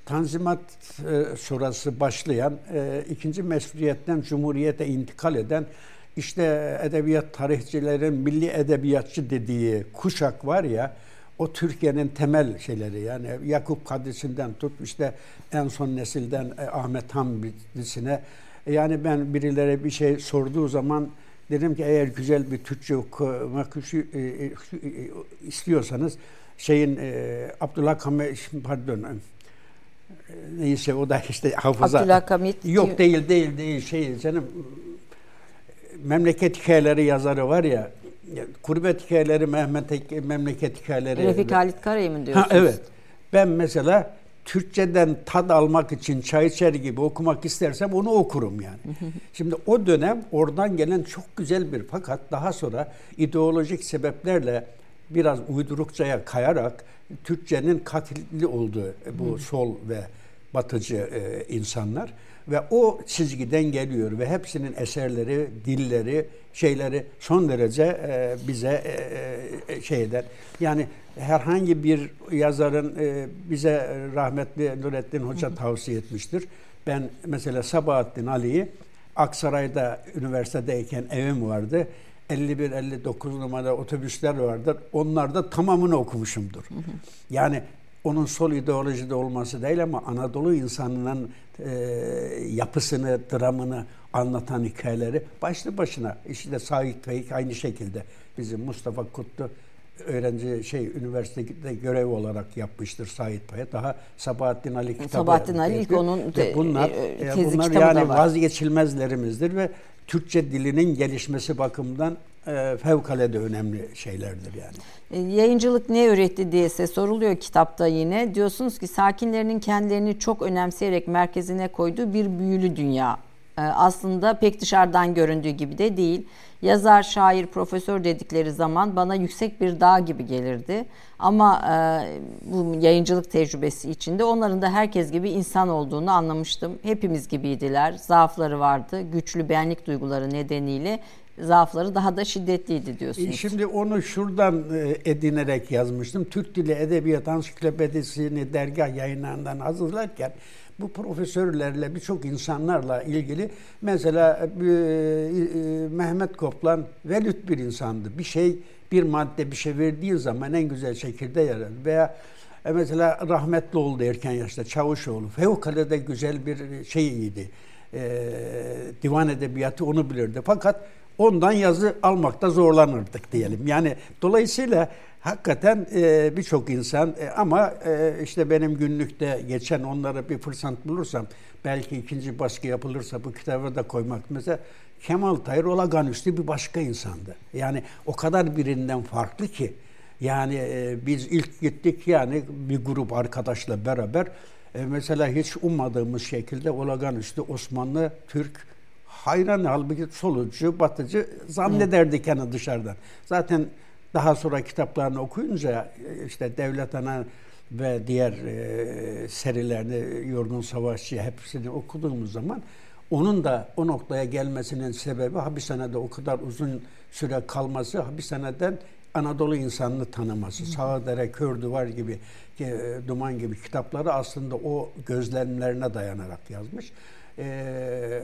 Tanzimat e, sonrası başlayan, e, ikinci meşruiyetten Cumhuriyete intikal eden işte edebiyat tarihçilerin milli edebiyatçı dediği kuşak var ya, o Türkiye'nin temel şeyleri. Yani Yakup Kadrisi'nden tut işte en son nesilden e, Ahmet Hamdi'sine yani ben birileri bir şey sorduğu zaman dedim ki eğer güzel bir Türkçe okumak e, e, istiyorsanız şeyin e, Abdullah Kamil pardon neyse o da işte hafıza. Abdülhakamit. Yok değil değil değil şey canım memleket hikayeleri yazarı var ya kurbet hikayeleri Mehmet memleket hikayeleri. Refik Halit Karay'ı mı diyorsunuz? Ha, evet. Ben mesela Türkçeden tad almak için çay içer gibi okumak istersem onu okurum yani. Şimdi o dönem oradan gelen çok güzel bir fakat daha sonra ideolojik sebeplerle biraz uydurukçaya kayarak Türkçenin katilli olduğu bu sol ve batıcı e, insanlar ve o çizgiden geliyor ve hepsinin eserleri, dilleri, şeyleri son derece e, bize e, e, şey eder. Yani herhangi bir yazarın e, bize rahmetli Nurettin Hoca tavsiye etmiştir. Ben mesela Sabahattin Ali'yi Aksaray'da üniversitedeyken evim vardı. 51-59 numara otobüsler vardır. Onlar da tamamını okumuşumdur. Yani onun sol ideolojide olması değil ama Anadolu insanının e, yapısını, dramını anlatan hikayeleri başlı başına işte Sait Faik aynı şekilde bizim Mustafa Kutlu öğrenci şey üniversitede görev olarak yapmıştır Sait Paya. Daha Sabahattin Ali kitabı. Sabahattin Ali ilk onun te, bunlar, e, tezi bunlar yani vazgeçilmezlerimizdir ve Türkçe dilinin gelişmesi bakımından e, fevkalade önemli şeylerdir yani. E, yayıncılık ne öğretti diye size soruluyor kitapta yine. Diyorsunuz ki sakinlerinin kendilerini çok önemseyerek merkezine koyduğu bir büyülü dünya. E, aslında pek dışarıdan göründüğü gibi de değil. Yazar, şair, profesör dedikleri zaman bana yüksek bir dağ gibi gelirdi. Ama e, bu yayıncılık tecrübesi içinde onların da herkes gibi insan olduğunu anlamıştım. Hepimiz gibiydiler. Zaafları vardı. Güçlü benlik duyguları nedeniyle zaafları daha da şiddetliydi diyorsunuz. E, şimdi onu şuradan e, edinerek yazmıştım. Türk Dili Edebiyat Ansiklopedisini dergah yayınlarından hazırlarken bu profesörlerle birçok insanlarla ilgili mesela e, Mehmet Koplan velut bir insandı. Bir şey bir madde bir şey verdiği zaman en güzel şekilde yarar. Veya mesela rahmetli oldu erken yaşta Çavuşoğlu. Fevkalade güzel bir şeyiydi. E, divan edebiyatı onu bilirdi. Fakat ondan yazı almakta zorlanırdık diyelim. Yani dolayısıyla hakikaten e, birçok insan e, ama e, işte benim günlükte geçen onlara bir fırsat bulursam belki ikinci baskı yapılırsa bu kitabı da koymak mesela Kemal Tahir Olaganüstü bir başka insandı. Yani o kadar birinden farklı ki yani e, biz ilk gittik yani bir grup arkadaşla beraber e, mesela hiç ummadığımız şekilde Olaganüstü Osmanlı Türk hayran halbuki solucu, batıcı zannederdik yani dışarıdan. Zaten daha sonra kitaplarını okuyunca işte Devlet Ana ve diğer e, serilerini Yorgun Savaşçı hepsini okuduğumuz zaman onun da o noktaya gelmesinin sebebi hapishanede o kadar uzun süre kalması, hapishaneden Anadolu insanını tanıması, Sağdere, Kör Duvar gibi, e, Duman gibi kitapları aslında o gözlemlerine dayanarak yazmış. E,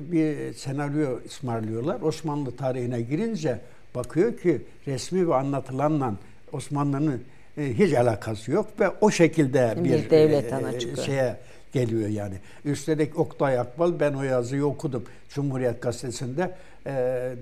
bir senaryo ısmarlıyorlar. Osmanlı tarihine girince bakıyor ki resmi ve anlatılanla Osmanlı'nın e, hiç alakası yok ve o şekilde bir, bir devlet e, şeye geliyor yani. Üstelik Oktay Akbal ben o yazıyı okudum Cumhuriyet Gazetesi'nde e,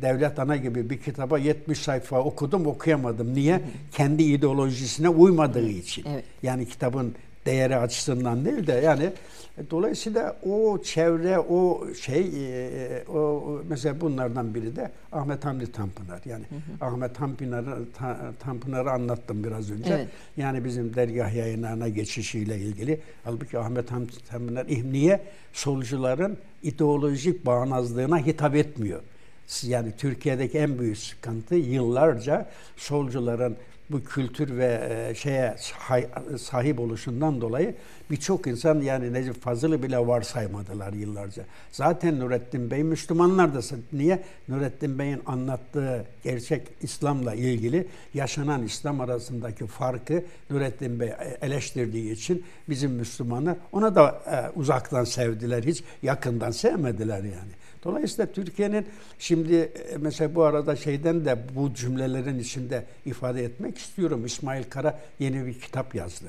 Devlet Ana gibi bir kitaba 70 sayfa okudum okuyamadım. Niye? Hı hı. Kendi ideolojisine uymadığı için. Evet. Yani kitabın değeri açısından değil de yani e, dolayısıyla o çevre, o şey, e, o mesela bunlardan biri de Ahmet Hamdi Tanpınar. Yani hı hı. Ahmet Tanpınar'ı Tanpınar'ı anlattım biraz önce. Evet. Yani bizim dergah yayınlarına geçişiyle ilgili. Halbuki Ahmet Hamdi Tanpınar niye solcuların ideolojik bağnazlığına hitap etmiyor. Yani Türkiye'deki en büyük sıkıntı yıllarca solcuların bu kültür ve e, şeye sahip oluşundan dolayı birçok insan yani Necip Fazıl'ı bile varsaymadılar yıllarca. Zaten Nurettin Bey Müslümanlar da niye? Nurettin Bey'in anlattığı gerçek İslam'la ilgili yaşanan İslam arasındaki farkı Nurettin Bey eleştirdiği için bizim Müslümanlar ona da e, uzaktan sevdiler. Hiç yakından sevmediler yani. Dolayısıyla Türkiye'nin şimdi e, mesela bu arada şeyden de bu cümlelerin içinde ifade etmek istiyorum. İsmail Kara yeni bir kitap yazdı.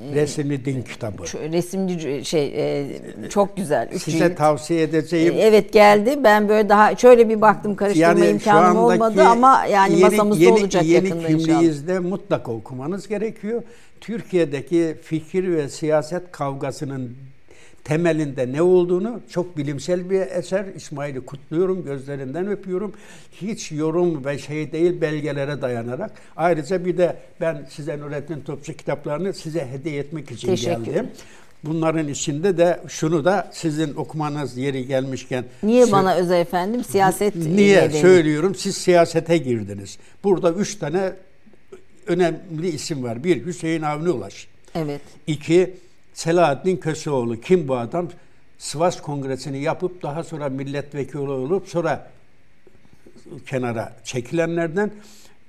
Ee, Resimli din kitabı. Resimli şey e, çok güzel. Üç Size cilt. tavsiye edeceğim. E, evet geldi. Ben böyle daha şöyle bir baktım karıştırma yani imkanım olmadı ama yani yeni, masamızda yeni, olacak yeni yakında inşallah. Yeni kimliğinizde mutlaka okumanız gerekiyor. Türkiye'deki fikir ve siyaset kavgasının temelinde ne olduğunu çok bilimsel bir eser. İsmail'i kutluyorum, gözlerinden öpüyorum. Hiç yorum ve şey değil belgelere dayanarak. Ayrıca bir de ben size Nurettin Topçu kitaplarını size hediye etmek için Teşekkür geldim. Bunların içinde de şunu da sizin okumanız yeri gelmişken Niye sö- bana özel efendim? Siyaset Niye nedeni. söylüyorum? Siz siyasete girdiniz. Burada üç tane önemli isim var. Bir Hüseyin Avni Ulaş. Evet. İki Selahattin Köseoğlu. Kim bu adam? Sivas Kongresi'ni yapıp daha sonra milletvekili olup sonra kenara çekilenlerden.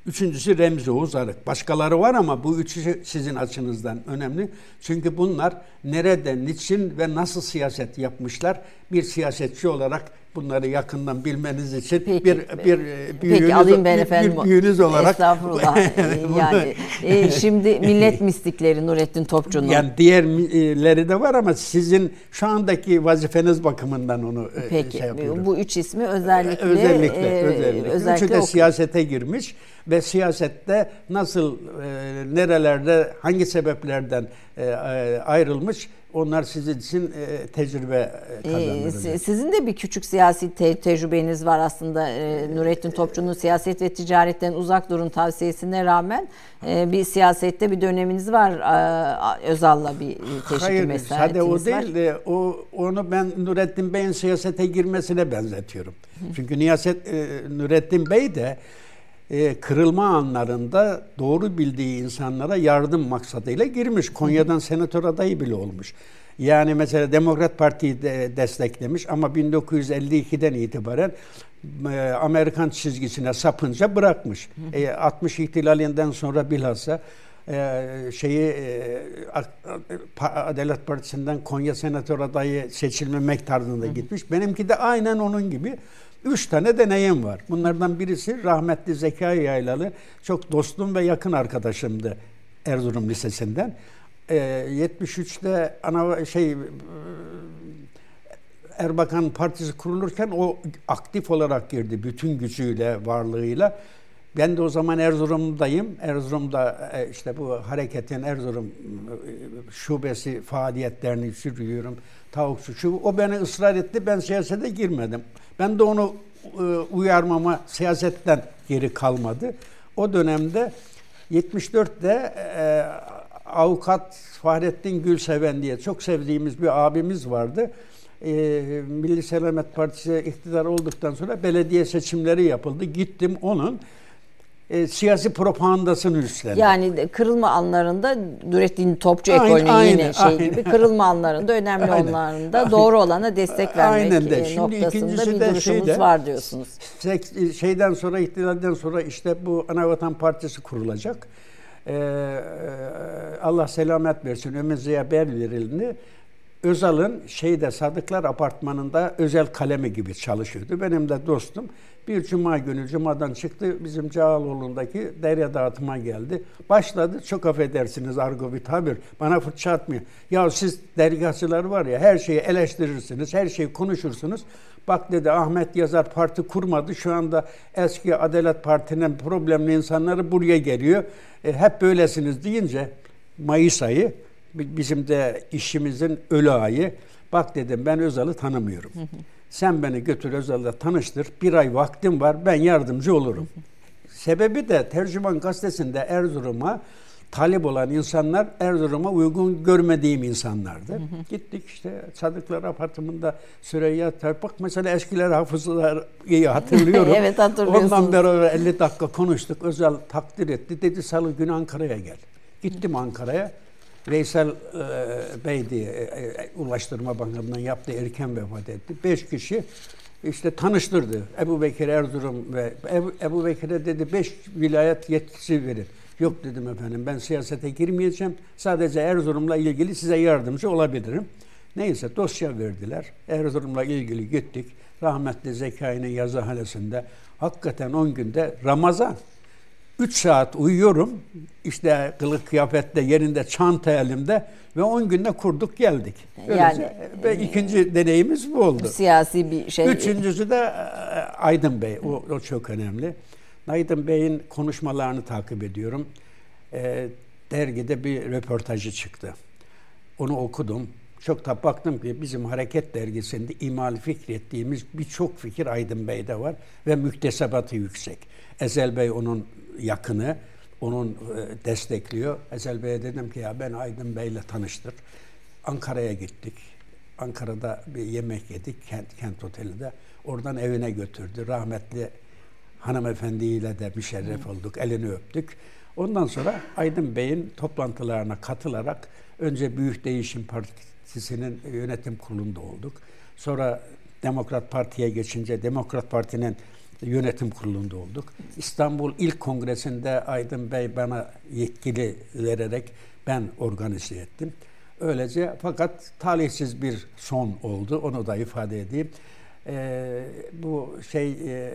Üçüncüsü Remzi Oğuz Arık. Başkaları var ama bu üçü sizin açınızdan önemli. Çünkü bunlar nerede, niçin ve nasıl siyaset yapmışlar bir siyasetçi olarak bunları yakından bilmeniz için Peki. bir bir büyüğünüz, Peki alayım ben efendim. bir büyüğünüz olarak Estağfurullah. Ee, yani e, şimdi millet mistikleri Nurettin Topçu'nun. Yani diğerleri de var ama sizin şu andaki vazifeniz bakımından onu e, Peki şey yapıyorum. bu üç ismi özellikle özellikle, e, özellikle. özellikle Üçü de oku- siyasete girmiş ve siyasette nasıl, e, nerelerde, hangi sebeplerden e, e, ayrılmış onlar sizin için e, tecrübe e, Ee, kazandırır. si- Sizin de bir küçük siyasi te- tecrübeniz var aslında Ee, Nurettin Topçu'nun siyaset ve ticaretten uzak durun tavsiyesine rağmen e, bir siyasette bir döneminiz var Ee, Özal'la bir teşkil Hayır, mesafetiniz sade o var. değil de o onu ben Nurettin Bey'in siyasete girmesine benzetiyorum. Çünkü Niyaset e, Nurettin Bey de e, kırılma anlarında doğru bildiği insanlara yardım maksadıyla girmiş. Konya'dan senatör adayı bile olmuş. Yani mesela Demokrat Parti'yi de desteklemiş ama 1952'den itibaren e, Amerikan çizgisine sapınca bırakmış. E, 60 ihtilalinden sonra bilhassa e, şeyi e, Adalet Partisi'nden Konya Senatör adayı seçilmemek tarzında gitmiş. Benimki de aynen onun gibi. Üç tane deneyim var. Bunlardan birisi rahmetli Zekai Yaylalı. Çok dostum ve yakın arkadaşımdı Erzurum Lisesi'nden. E, 73'te ana şey Erbakan Partisi kurulurken o aktif olarak girdi bütün gücüyle, varlığıyla. Ben de o zaman Erzurum'dayım. Erzurum'da e, işte bu hareketin Erzurum e, şubesi faaliyetlerini sürüyorum. Tavukçu şu. O beni ısrar etti. Ben siyasete girmedim. Ben de onu e, uyarmama siyasetten geri kalmadı. O dönemde 74'te e, avukat Fahrettin Gülseven diye çok sevdiğimiz bir abimiz vardı. E, Milli Selamet Partisi iktidar olduktan sonra belediye seçimleri yapıldı. Gittim onun e, siyasi propagandasını üstlendim. Yani kırılma anlarında Nurettin Topçu Aynen, ekolünün aynen, yine şey aynen. gibi kırılma anlarında önemli Aynen. onlarında doğru olana destek vermek Aynen de. e, Şimdi noktasında ikincisi bir de duruşumuz şeyde- var diyorsunuz. Sek- şeyden sonra ihtilalden sonra işte bu Anavatan Partisi kurulacak. Ee, Allah selamet versin Ömer Ziya Berveril'ini Özal'ın şeyde Sadıklar Apartmanı'nda özel kalemi gibi çalışıyordu. Benim de dostum. Bir cuma günü cumadan çıktı bizim Cağaloğlu'ndaki derya dağıtıma geldi. Başladı çok affedersiniz argo bir tabir. Bana fırça atmıyor. Ya siz dergahçılar var ya her şeyi eleştirirsiniz, her şeyi konuşursunuz. Bak dedi Ahmet Yazar parti kurmadı. Şu anda eski Adalet Parti'nin problemli insanları buraya geliyor. E, hep böylesiniz deyince Mayıs ayı bi- bizim de işimizin ölü ayı. Bak dedim ben Özal'ı tanımıyorum. Sen beni götür Özal'la tanıştır. Bir ay vaktim var ben yardımcı olurum. Sebebi de Tercüman Gazetesi'nde Erzurum'a talip olan insanlar Erzurum'a uygun görmediğim insanlardı. Gittik işte Sadıklar Apartmanı'nda Süreyya Terpak mesela eskiler hafızlar iyi hatırlıyorum. Evet, hatırlıyorsunuz. Ondan beraber 50 dakika konuştuk. Özel takdir etti. Dedi salı günü Ankara'ya gel. Gittim Ankara'ya. Veysel e, Bey diye e, e, Ulaştırma Bakanlığı'ndan yaptı erken vefat etti. Beş kişi işte tanıştırdı. Ebu Bekir Erzurum ve Ebu, Ebu Bekir'e dedi beş vilayet yetkisi verin. Yok dedim efendim ben siyasete girmeyeceğim. Sadece Erzurum'la ilgili size yardımcı olabilirim. Neyse dosya verdiler. Erzurum'la ilgili gittik. Rahmetli Zekai'nin yazıhanesinde hakikaten 10 günde Ramazan 3 saat uyuyorum. İşte kılık kıyafette yerinde çanta elimde ve 10 günde kurduk geldik. Böylece Yani, ve ikinci deneyimiz bu oldu. Siyasi bir şey. Üçüncüsü de e, Aydın Bey. O, o çok önemli. Aydın Bey'in konuşmalarını takip ediyorum. E, dergide bir röportajı çıktı. Onu okudum. Çok da baktım ki bizim Hareket Dergisi'nde imal fikrettiğimiz birçok fikir Aydın Bey'de var ve müktesebatı yüksek. Ezel Bey onun yakını, onun e, destekliyor. Ezel Bey'e dedim ki ya ben Aydın Bey'le tanıştır. Ankara'ya gittik. Ankara'da bir yemek yedik kent, kent otelinde. Oradan evine götürdü. Rahmetli hanımefendiyle de müşerref olduk. Elini öptük. Ondan sonra Aydın Bey'in toplantılarına katılarak önce Büyük Değişim Partisi'nin yönetim kurulunda olduk. Sonra Demokrat Parti'ye geçince Demokrat Parti'nin yönetim kurulunda olduk. İstanbul İlk Kongresi'nde Aydın Bey bana yetkili vererek ben organize ettim. Öylece fakat talihsiz bir son oldu. Onu da ifade edeyim. Ee, bu şey e,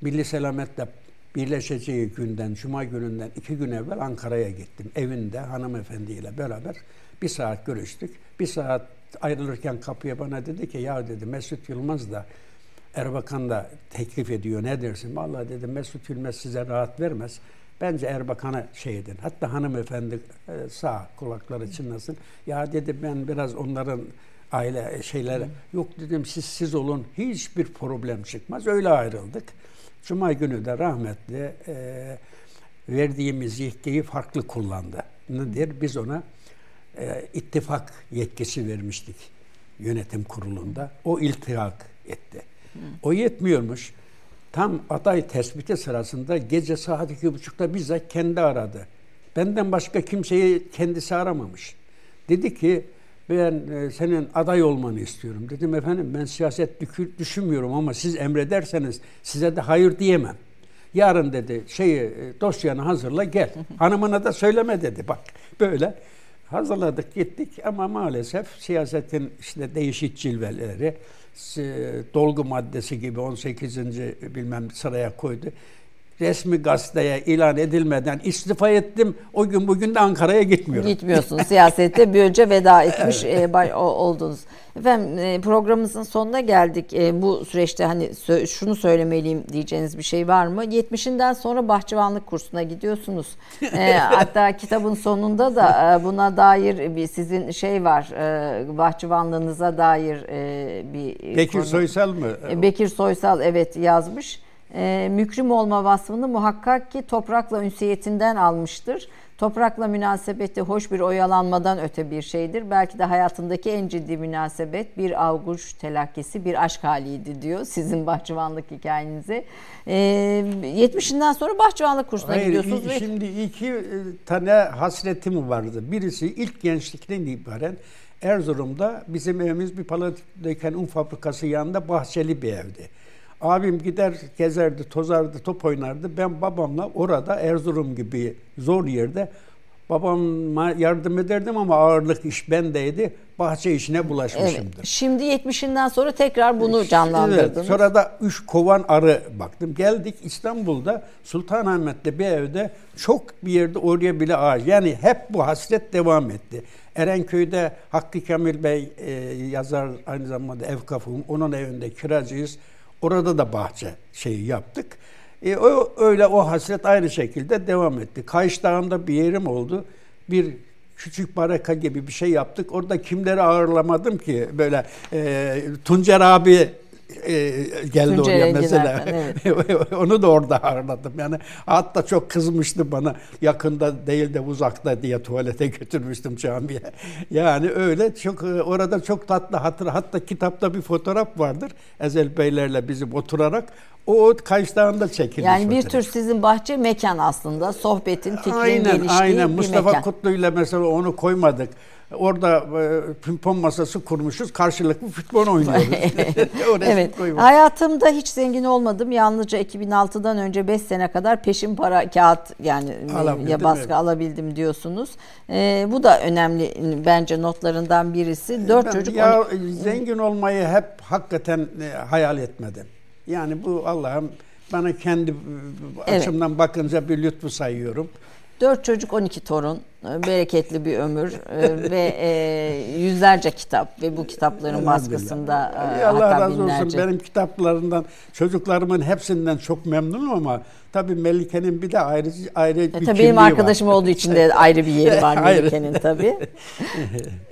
Milli Selamet'le birleşeceği günden, Cuma gününden iki gün evvel Ankara'ya gittim. Evinde hanımefendiyle beraber bir saat görüştük. Bir saat ayrılırken kapıya bana dedi ki ya dedi Mesut Yılmaz da Erbakan da teklif ediyor ne dersin? Vallahi dedi Mesut Yılmaz size rahat vermez. Bence Erbakan'a şey edin. Hatta hanımefendi e, sağ kulakları çınlasın. Ya dedi ben biraz onların aile şeyleri yok dedim siz siz olun hiçbir problem çıkmaz. Öyle ayrıldık. Cuma günü de rahmetli e, verdiğimiz yetkiyi farklı kullandı. Nedir? Biz ona e, ittifak yetkisi vermiştik yönetim kurulunda. O iltihak etti. O yetmiyormuş. Tam aday tespiti sırasında gece saat iki buçukta bizzat kendi aradı. Benden başka kimseyi kendisi aramamış. Dedi ki ben e, senin aday olmanı istiyorum. Dedim efendim ben siyaset düşünmüyorum ama siz emrederseniz size de hayır diyemem. Yarın dedi şeyi e, dosyanı hazırla gel. Hanımına da söyleme dedi bak böyle. Hazırladık gittik ama maalesef siyasetin işte değişik cilveleri, dolgu maddesi gibi 18. bilmem sıraya koydu resmi gazeteye ilan edilmeden istifa ettim. O gün bugün de Ankara'ya gitmiyorum. Gitmiyorsun. Siyasette bir önce veda etmiş evet. oldunuz. Efendim e, programımızın sonuna geldik. E, bu süreçte hani şunu söylemeliyim diyeceğiniz bir şey var mı? 70'inden sonra bahçıvanlık kursuna gidiyorsunuz. E, hatta kitabın sonunda da buna dair bir sizin şey var. Bahçıvanlığınıza dair bir Bekir konu. Soysal mı? Bekir Soysal evet yazmış e, mükrim olma vasfını muhakkak ki toprakla ünsiyetinden almıştır. Toprakla münasebeti hoş bir oyalanmadan öte bir şeydir. Belki de hayatındaki en ciddi münasebet bir avguş telakkisi, bir aşk haliydi diyor sizin bahçıvanlık hikayenize. Ee, 70'inden sonra bahçıvanlık kursuna Hayır, gidiyorsunuz. Ve... Şimdi iki e, tane hasretim vardı. Birisi ilk gençlikten itibaren Erzurum'da bizim evimiz bir palatikdeyken un fabrikası yanında bahçeli bir evdi. Abim gider gezerdi, tozardı, top oynardı. Ben babamla orada Erzurum gibi zor yerde babama yardım ederdim ama ağırlık iş bendeydi. Bahçe işine bulaşmışımdır. Evet. Şimdi 70'inden sonra tekrar bunu canlandırdınız. Evet. Sonra da üç kovan arı baktım. Geldik İstanbul'da Sultanahmet'te bir evde çok bir yerde oraya bile ağaç. Yani hep bu hasret devam etti. Erenköy'de Hakkı Kamil Bey e, yazar aynı zamanda ev kafum. Onun evinde kiracıyız. Orada da bahçe şeyi yaptık. E, o, öyle o hasret aynı şekilde devam etti. Kayış Dağı'nda bir yerim oldu. Bir küçük baraka gibi bir şey yaptık. Orada kimleri ağırlamadım ki böyle e, Tuncer abi e, geldi Tuncer oraya mesela. Evet. Onu da orada ağırladım. Yani hatta çok kızmıştı bana yakında değil de uzakta diye tuvalete götürmüştüm camiye. Yani öyle çok e, orada çok tatlı hatır. Hatta kitapta bir fotoğraf vardır. Ezel Beylerle bizim oturarak o Kayış Dağı'nda çekilmiş. Yani bir tür sizin bahçe mekan aslında. Sohbetin, fikrin aynen, geliştiği aynen. bir Mustafa mekan. Kutlu ile mesela onu koymadık. Orada e, pimpon masası kurmuşuz. Karşılıklı futbol oynuyoruz. evet. Hayatımda hiç zengin olmadım. Yalnızca 2006'dan önce 5 sene kadar peşin para kağıt yani alabildim, ya baskı evet. alabildim diyorsunuz. E, bu da önemli bence notlarından birisi. 4 çocuk ya on... zengin olmayı hep hakikaten e, hayal etmedim. Yani bu Allah'ım bana kendi evet. açımdan bakınca bir lütfu sayıyorum. Dört çocuk 12 torun, e, bereketli bir ömür e, ve e, yüzlerce kitap ve bu kitapların baskısında e, Allah hatta razı binlerce. olsun benim kitaplarından çocuklarımın hepsinden çok memnunum ama tabii Melike'nin bir de ayrı ayrı e, bir tabii benim arkadaşım var. olduğu için de ayrı bir yeri var Melike'nin tabii.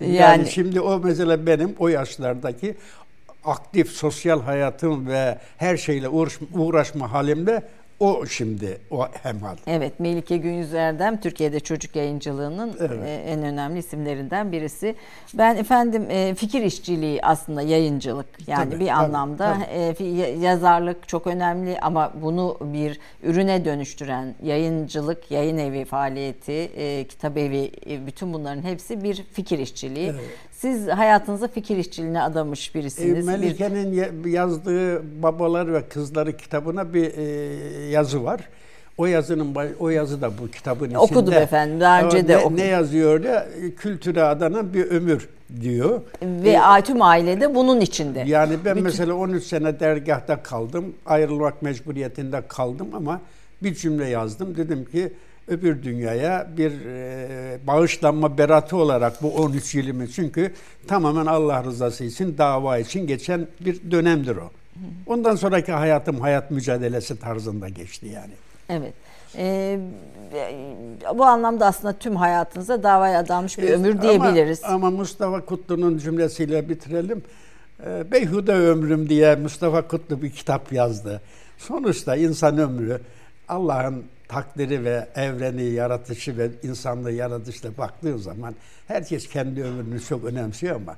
yani, yani şimdi o mesela benim o yaşlardaki aktif sosyal hayatım ve her şeyle uğraş, uğraşma halimde o şimdi o hemhal. Evet Melike Günyüz Erdem Türkiye'de çocuk yayıncılığının evet. E, en önemli isimlerinden birisi. Ben efendim e, fikir işçiliği aslında yayıncılık yani tabii, bir tabii, anlamda tabii. E, yazarlık çok önemli ama bunu bir ürüne dönüştüren yayıncılık, yayın evi faaliyeti, kitap evi bütün bunların hepsi bir fikir işçiliği. Evet. Siz hayatınızı fikir işçiliğine adamış birisiniz. E, Melike'nin bir... yazdığı Babalar ve Kızları kitabına bir e, yazı var. O yazının o yazı da bu kitabın içinde. Okudum efendim. Daha önce de okudum. Ne yazıyor da kültüre adanan bir ömür diyor. Ve ee, tüm ailede bunun içinde. Yani ben Bütün... mesela 13 sene dergahta kaldım. Ayrılmak mecburiyetinde kaldım ama bir cümle yazdım. Dedim ki öbür dünyaya bir e, bağışlanma beratı olarak bu 13 yılımı çünkü tamamen Allah rızası için dava için geçen bir dönemdir o. Ondan sonraki hayatım hayat mücadelesi tarzında geçti yani. Evet. Ee, bu anlamda aslında tüm hayatınıza davaya adanmış bir ömür diyebiliriz. Ama, ama Mustafa Kutlu'nun cümlesiyle bitirelim. Ee, Beyhude Ömrüm diye Mustafa Kutlu bir kitap yazdı. Sonuçta insan ömrü Allah'ın takdiri ve evreni, yaratışı ve insanlığı yaratışla baktığın zaman herkes kendi ömrünü çok önemsiyor ama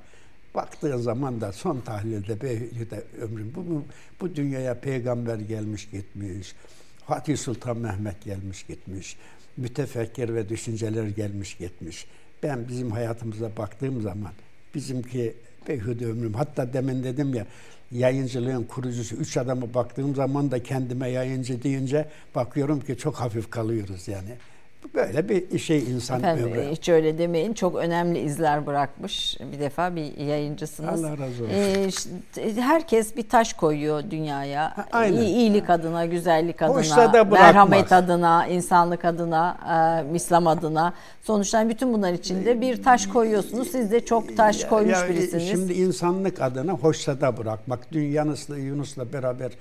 baktığın zaman da son tahlilde de ömrüm bu, bu, dünyaya peygamber gelmiş gitmiş, Fatih Sultan Mehmet gelmiş gitmiş, mütefekkir ve düşünceler gelmiş gitmiş. Ben bizim hayatımıza baktığım zaman bizimki beyhude ömrüm. Hatta demin dedim ya yayıncılığın kurucusu üç adamı baktığım zaman da kendime yayıncı deyince bakıyorum ki çok hafif kalıyoruz yani. Böyle bir şey insan Efendim, ömrü. Hiç öyle demeyin. Çok önemli izler bırakmış. Bir defa bir yayıncısınız. Allah razı olsun. Ee, herkes bir taş koyuyor dünyaya. Ha, aynen. İyi, iyilik adına, güzellik adına, merhamet adına, insanlık adına, e, İslam adına. Sonuçta bütün bunlar içinde bir taş koyuyorsunuz. Siz de çok taş koymuş ya, birisiniz. Şimdi insanlık adına hoşsa da bırakmak. Dün Yunus'la beraber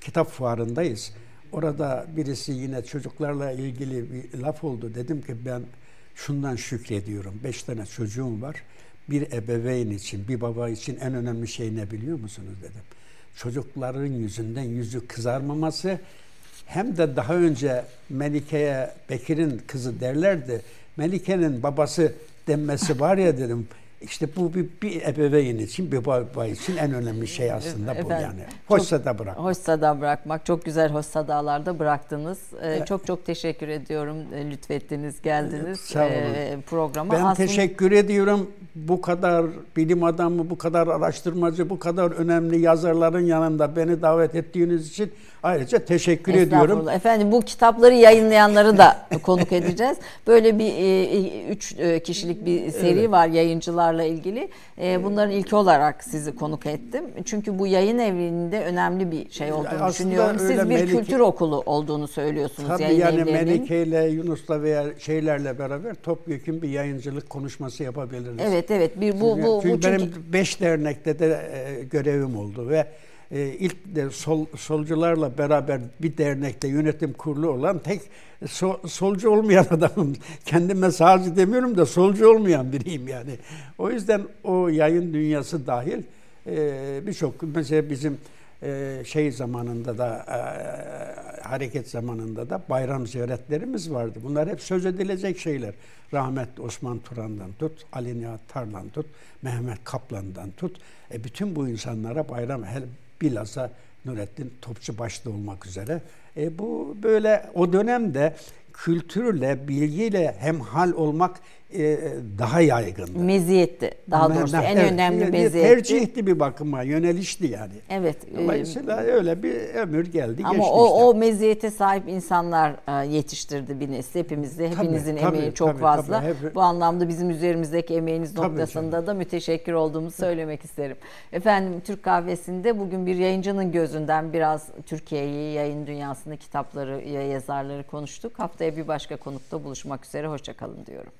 kitap fuarındayız. Orada birisi yine çocuklarla ilgili bir laf oldu. Dedim ki ben şundan şükrediyorum. Beş tane çocuğum var. Bir ebeveyn için, bir baba için en önemli şey ne biliyor musunuz dedim. Çocukların yüzünden yüzü kızarmaması hem de daha önce Melike'ye Bekir'in kızı derlerdi. Melike'nin babası denmesi var ya dedim. İşte bu bir, bir ebeveyn için, bir baba için en önemli şey aslında Efendim, bu yani. Hoşsada bırakmak. Hoşsada bırakmak. Çok güzel hoşsadalarda bıraktınız. Ee, evet. Çok çok teşekkür ediyorum. E, lütfettiniz, geldiniz Sağ olun. E, programa. Ben aslında... teşekkür ediyorum. Bu kadar bilim adamı, bu kadar araştırmacı, bu kadar önemli yazarların yanında beni davet ettiğiniz için Ayrıca teşekkür ediyorum. Efendim bu kitapları yayınlayanları da konuk edeceğiz. Böyle bir e, e, üç e, kişilik bir seri evet. var yayıncılarla ilgili. E, bunların ilki olarak sizi konuk ettim. Çünkü bu yayın evinde önemli bir şey olduğunu Aslında düşünüyorum. Siz bir Melike, kültür okulu olduğunu söylüyorsunuz tabii yayın yani evlerinin. Melike ile Yunus'la veya şeylerle beraber topyekun bir yayıncılık konuşması yapabiliriz. Evet evet. Bir bu bu çünkü bu benim çünkü... beş dernekte de görevim oldu ve e, ilk de sol, solcularla beraber bir dernekte yönetim kurulu olan tek so, solcu olmayan adamım. Kendime sağcı demiyorum da solcu olmayan biriyim yani. O yüzden o yayın dünyası dahil e, birçok mesela bizim e, şey zamanında da e, hareket zamanında da bayram ziyaretlerimiz vardı. Bunlar hep söz edilecek şeyler. Rahmetli Osman Turan'dan tut, Ali Nihat Tarlan tut, Mehmet Kaplan'dan tut. E, bütün bu insanlara bayram bilhassa Nurettin Topçu başta olmak üzere. E, bu böyle o dönemde kültürle, bilgiyle hemhal olmak daha yaygındı. Meziyetti daha doğrusu en evet, önemli meziyetti. Tercihti bir bakıma, yönelişti yani. Evet. E, Dolayısıyla e, öyle bir ömür geldi ama geçti o, işte. o meziyete sahip insanlar e, yetiştirdi bir nesil. Hepimizde, hepinizin tabii, emeği tabii, çok tabii, fazla. Tabii, hep... Bu anlamda bizim üzerimizdeki emeğiniz tabii noktasında canım. da müteşekkir olduğumuzu söylemek isterim. Efendim Türk Kahvesi'nde bugün bir yayıncının gözünden biraz Türkiye'yi, yayın dünyasını, kitapları, yazarları konuştuk. Haftaya e, bir başka konukta buluşmak üzere. Hoşçakalın diyorum.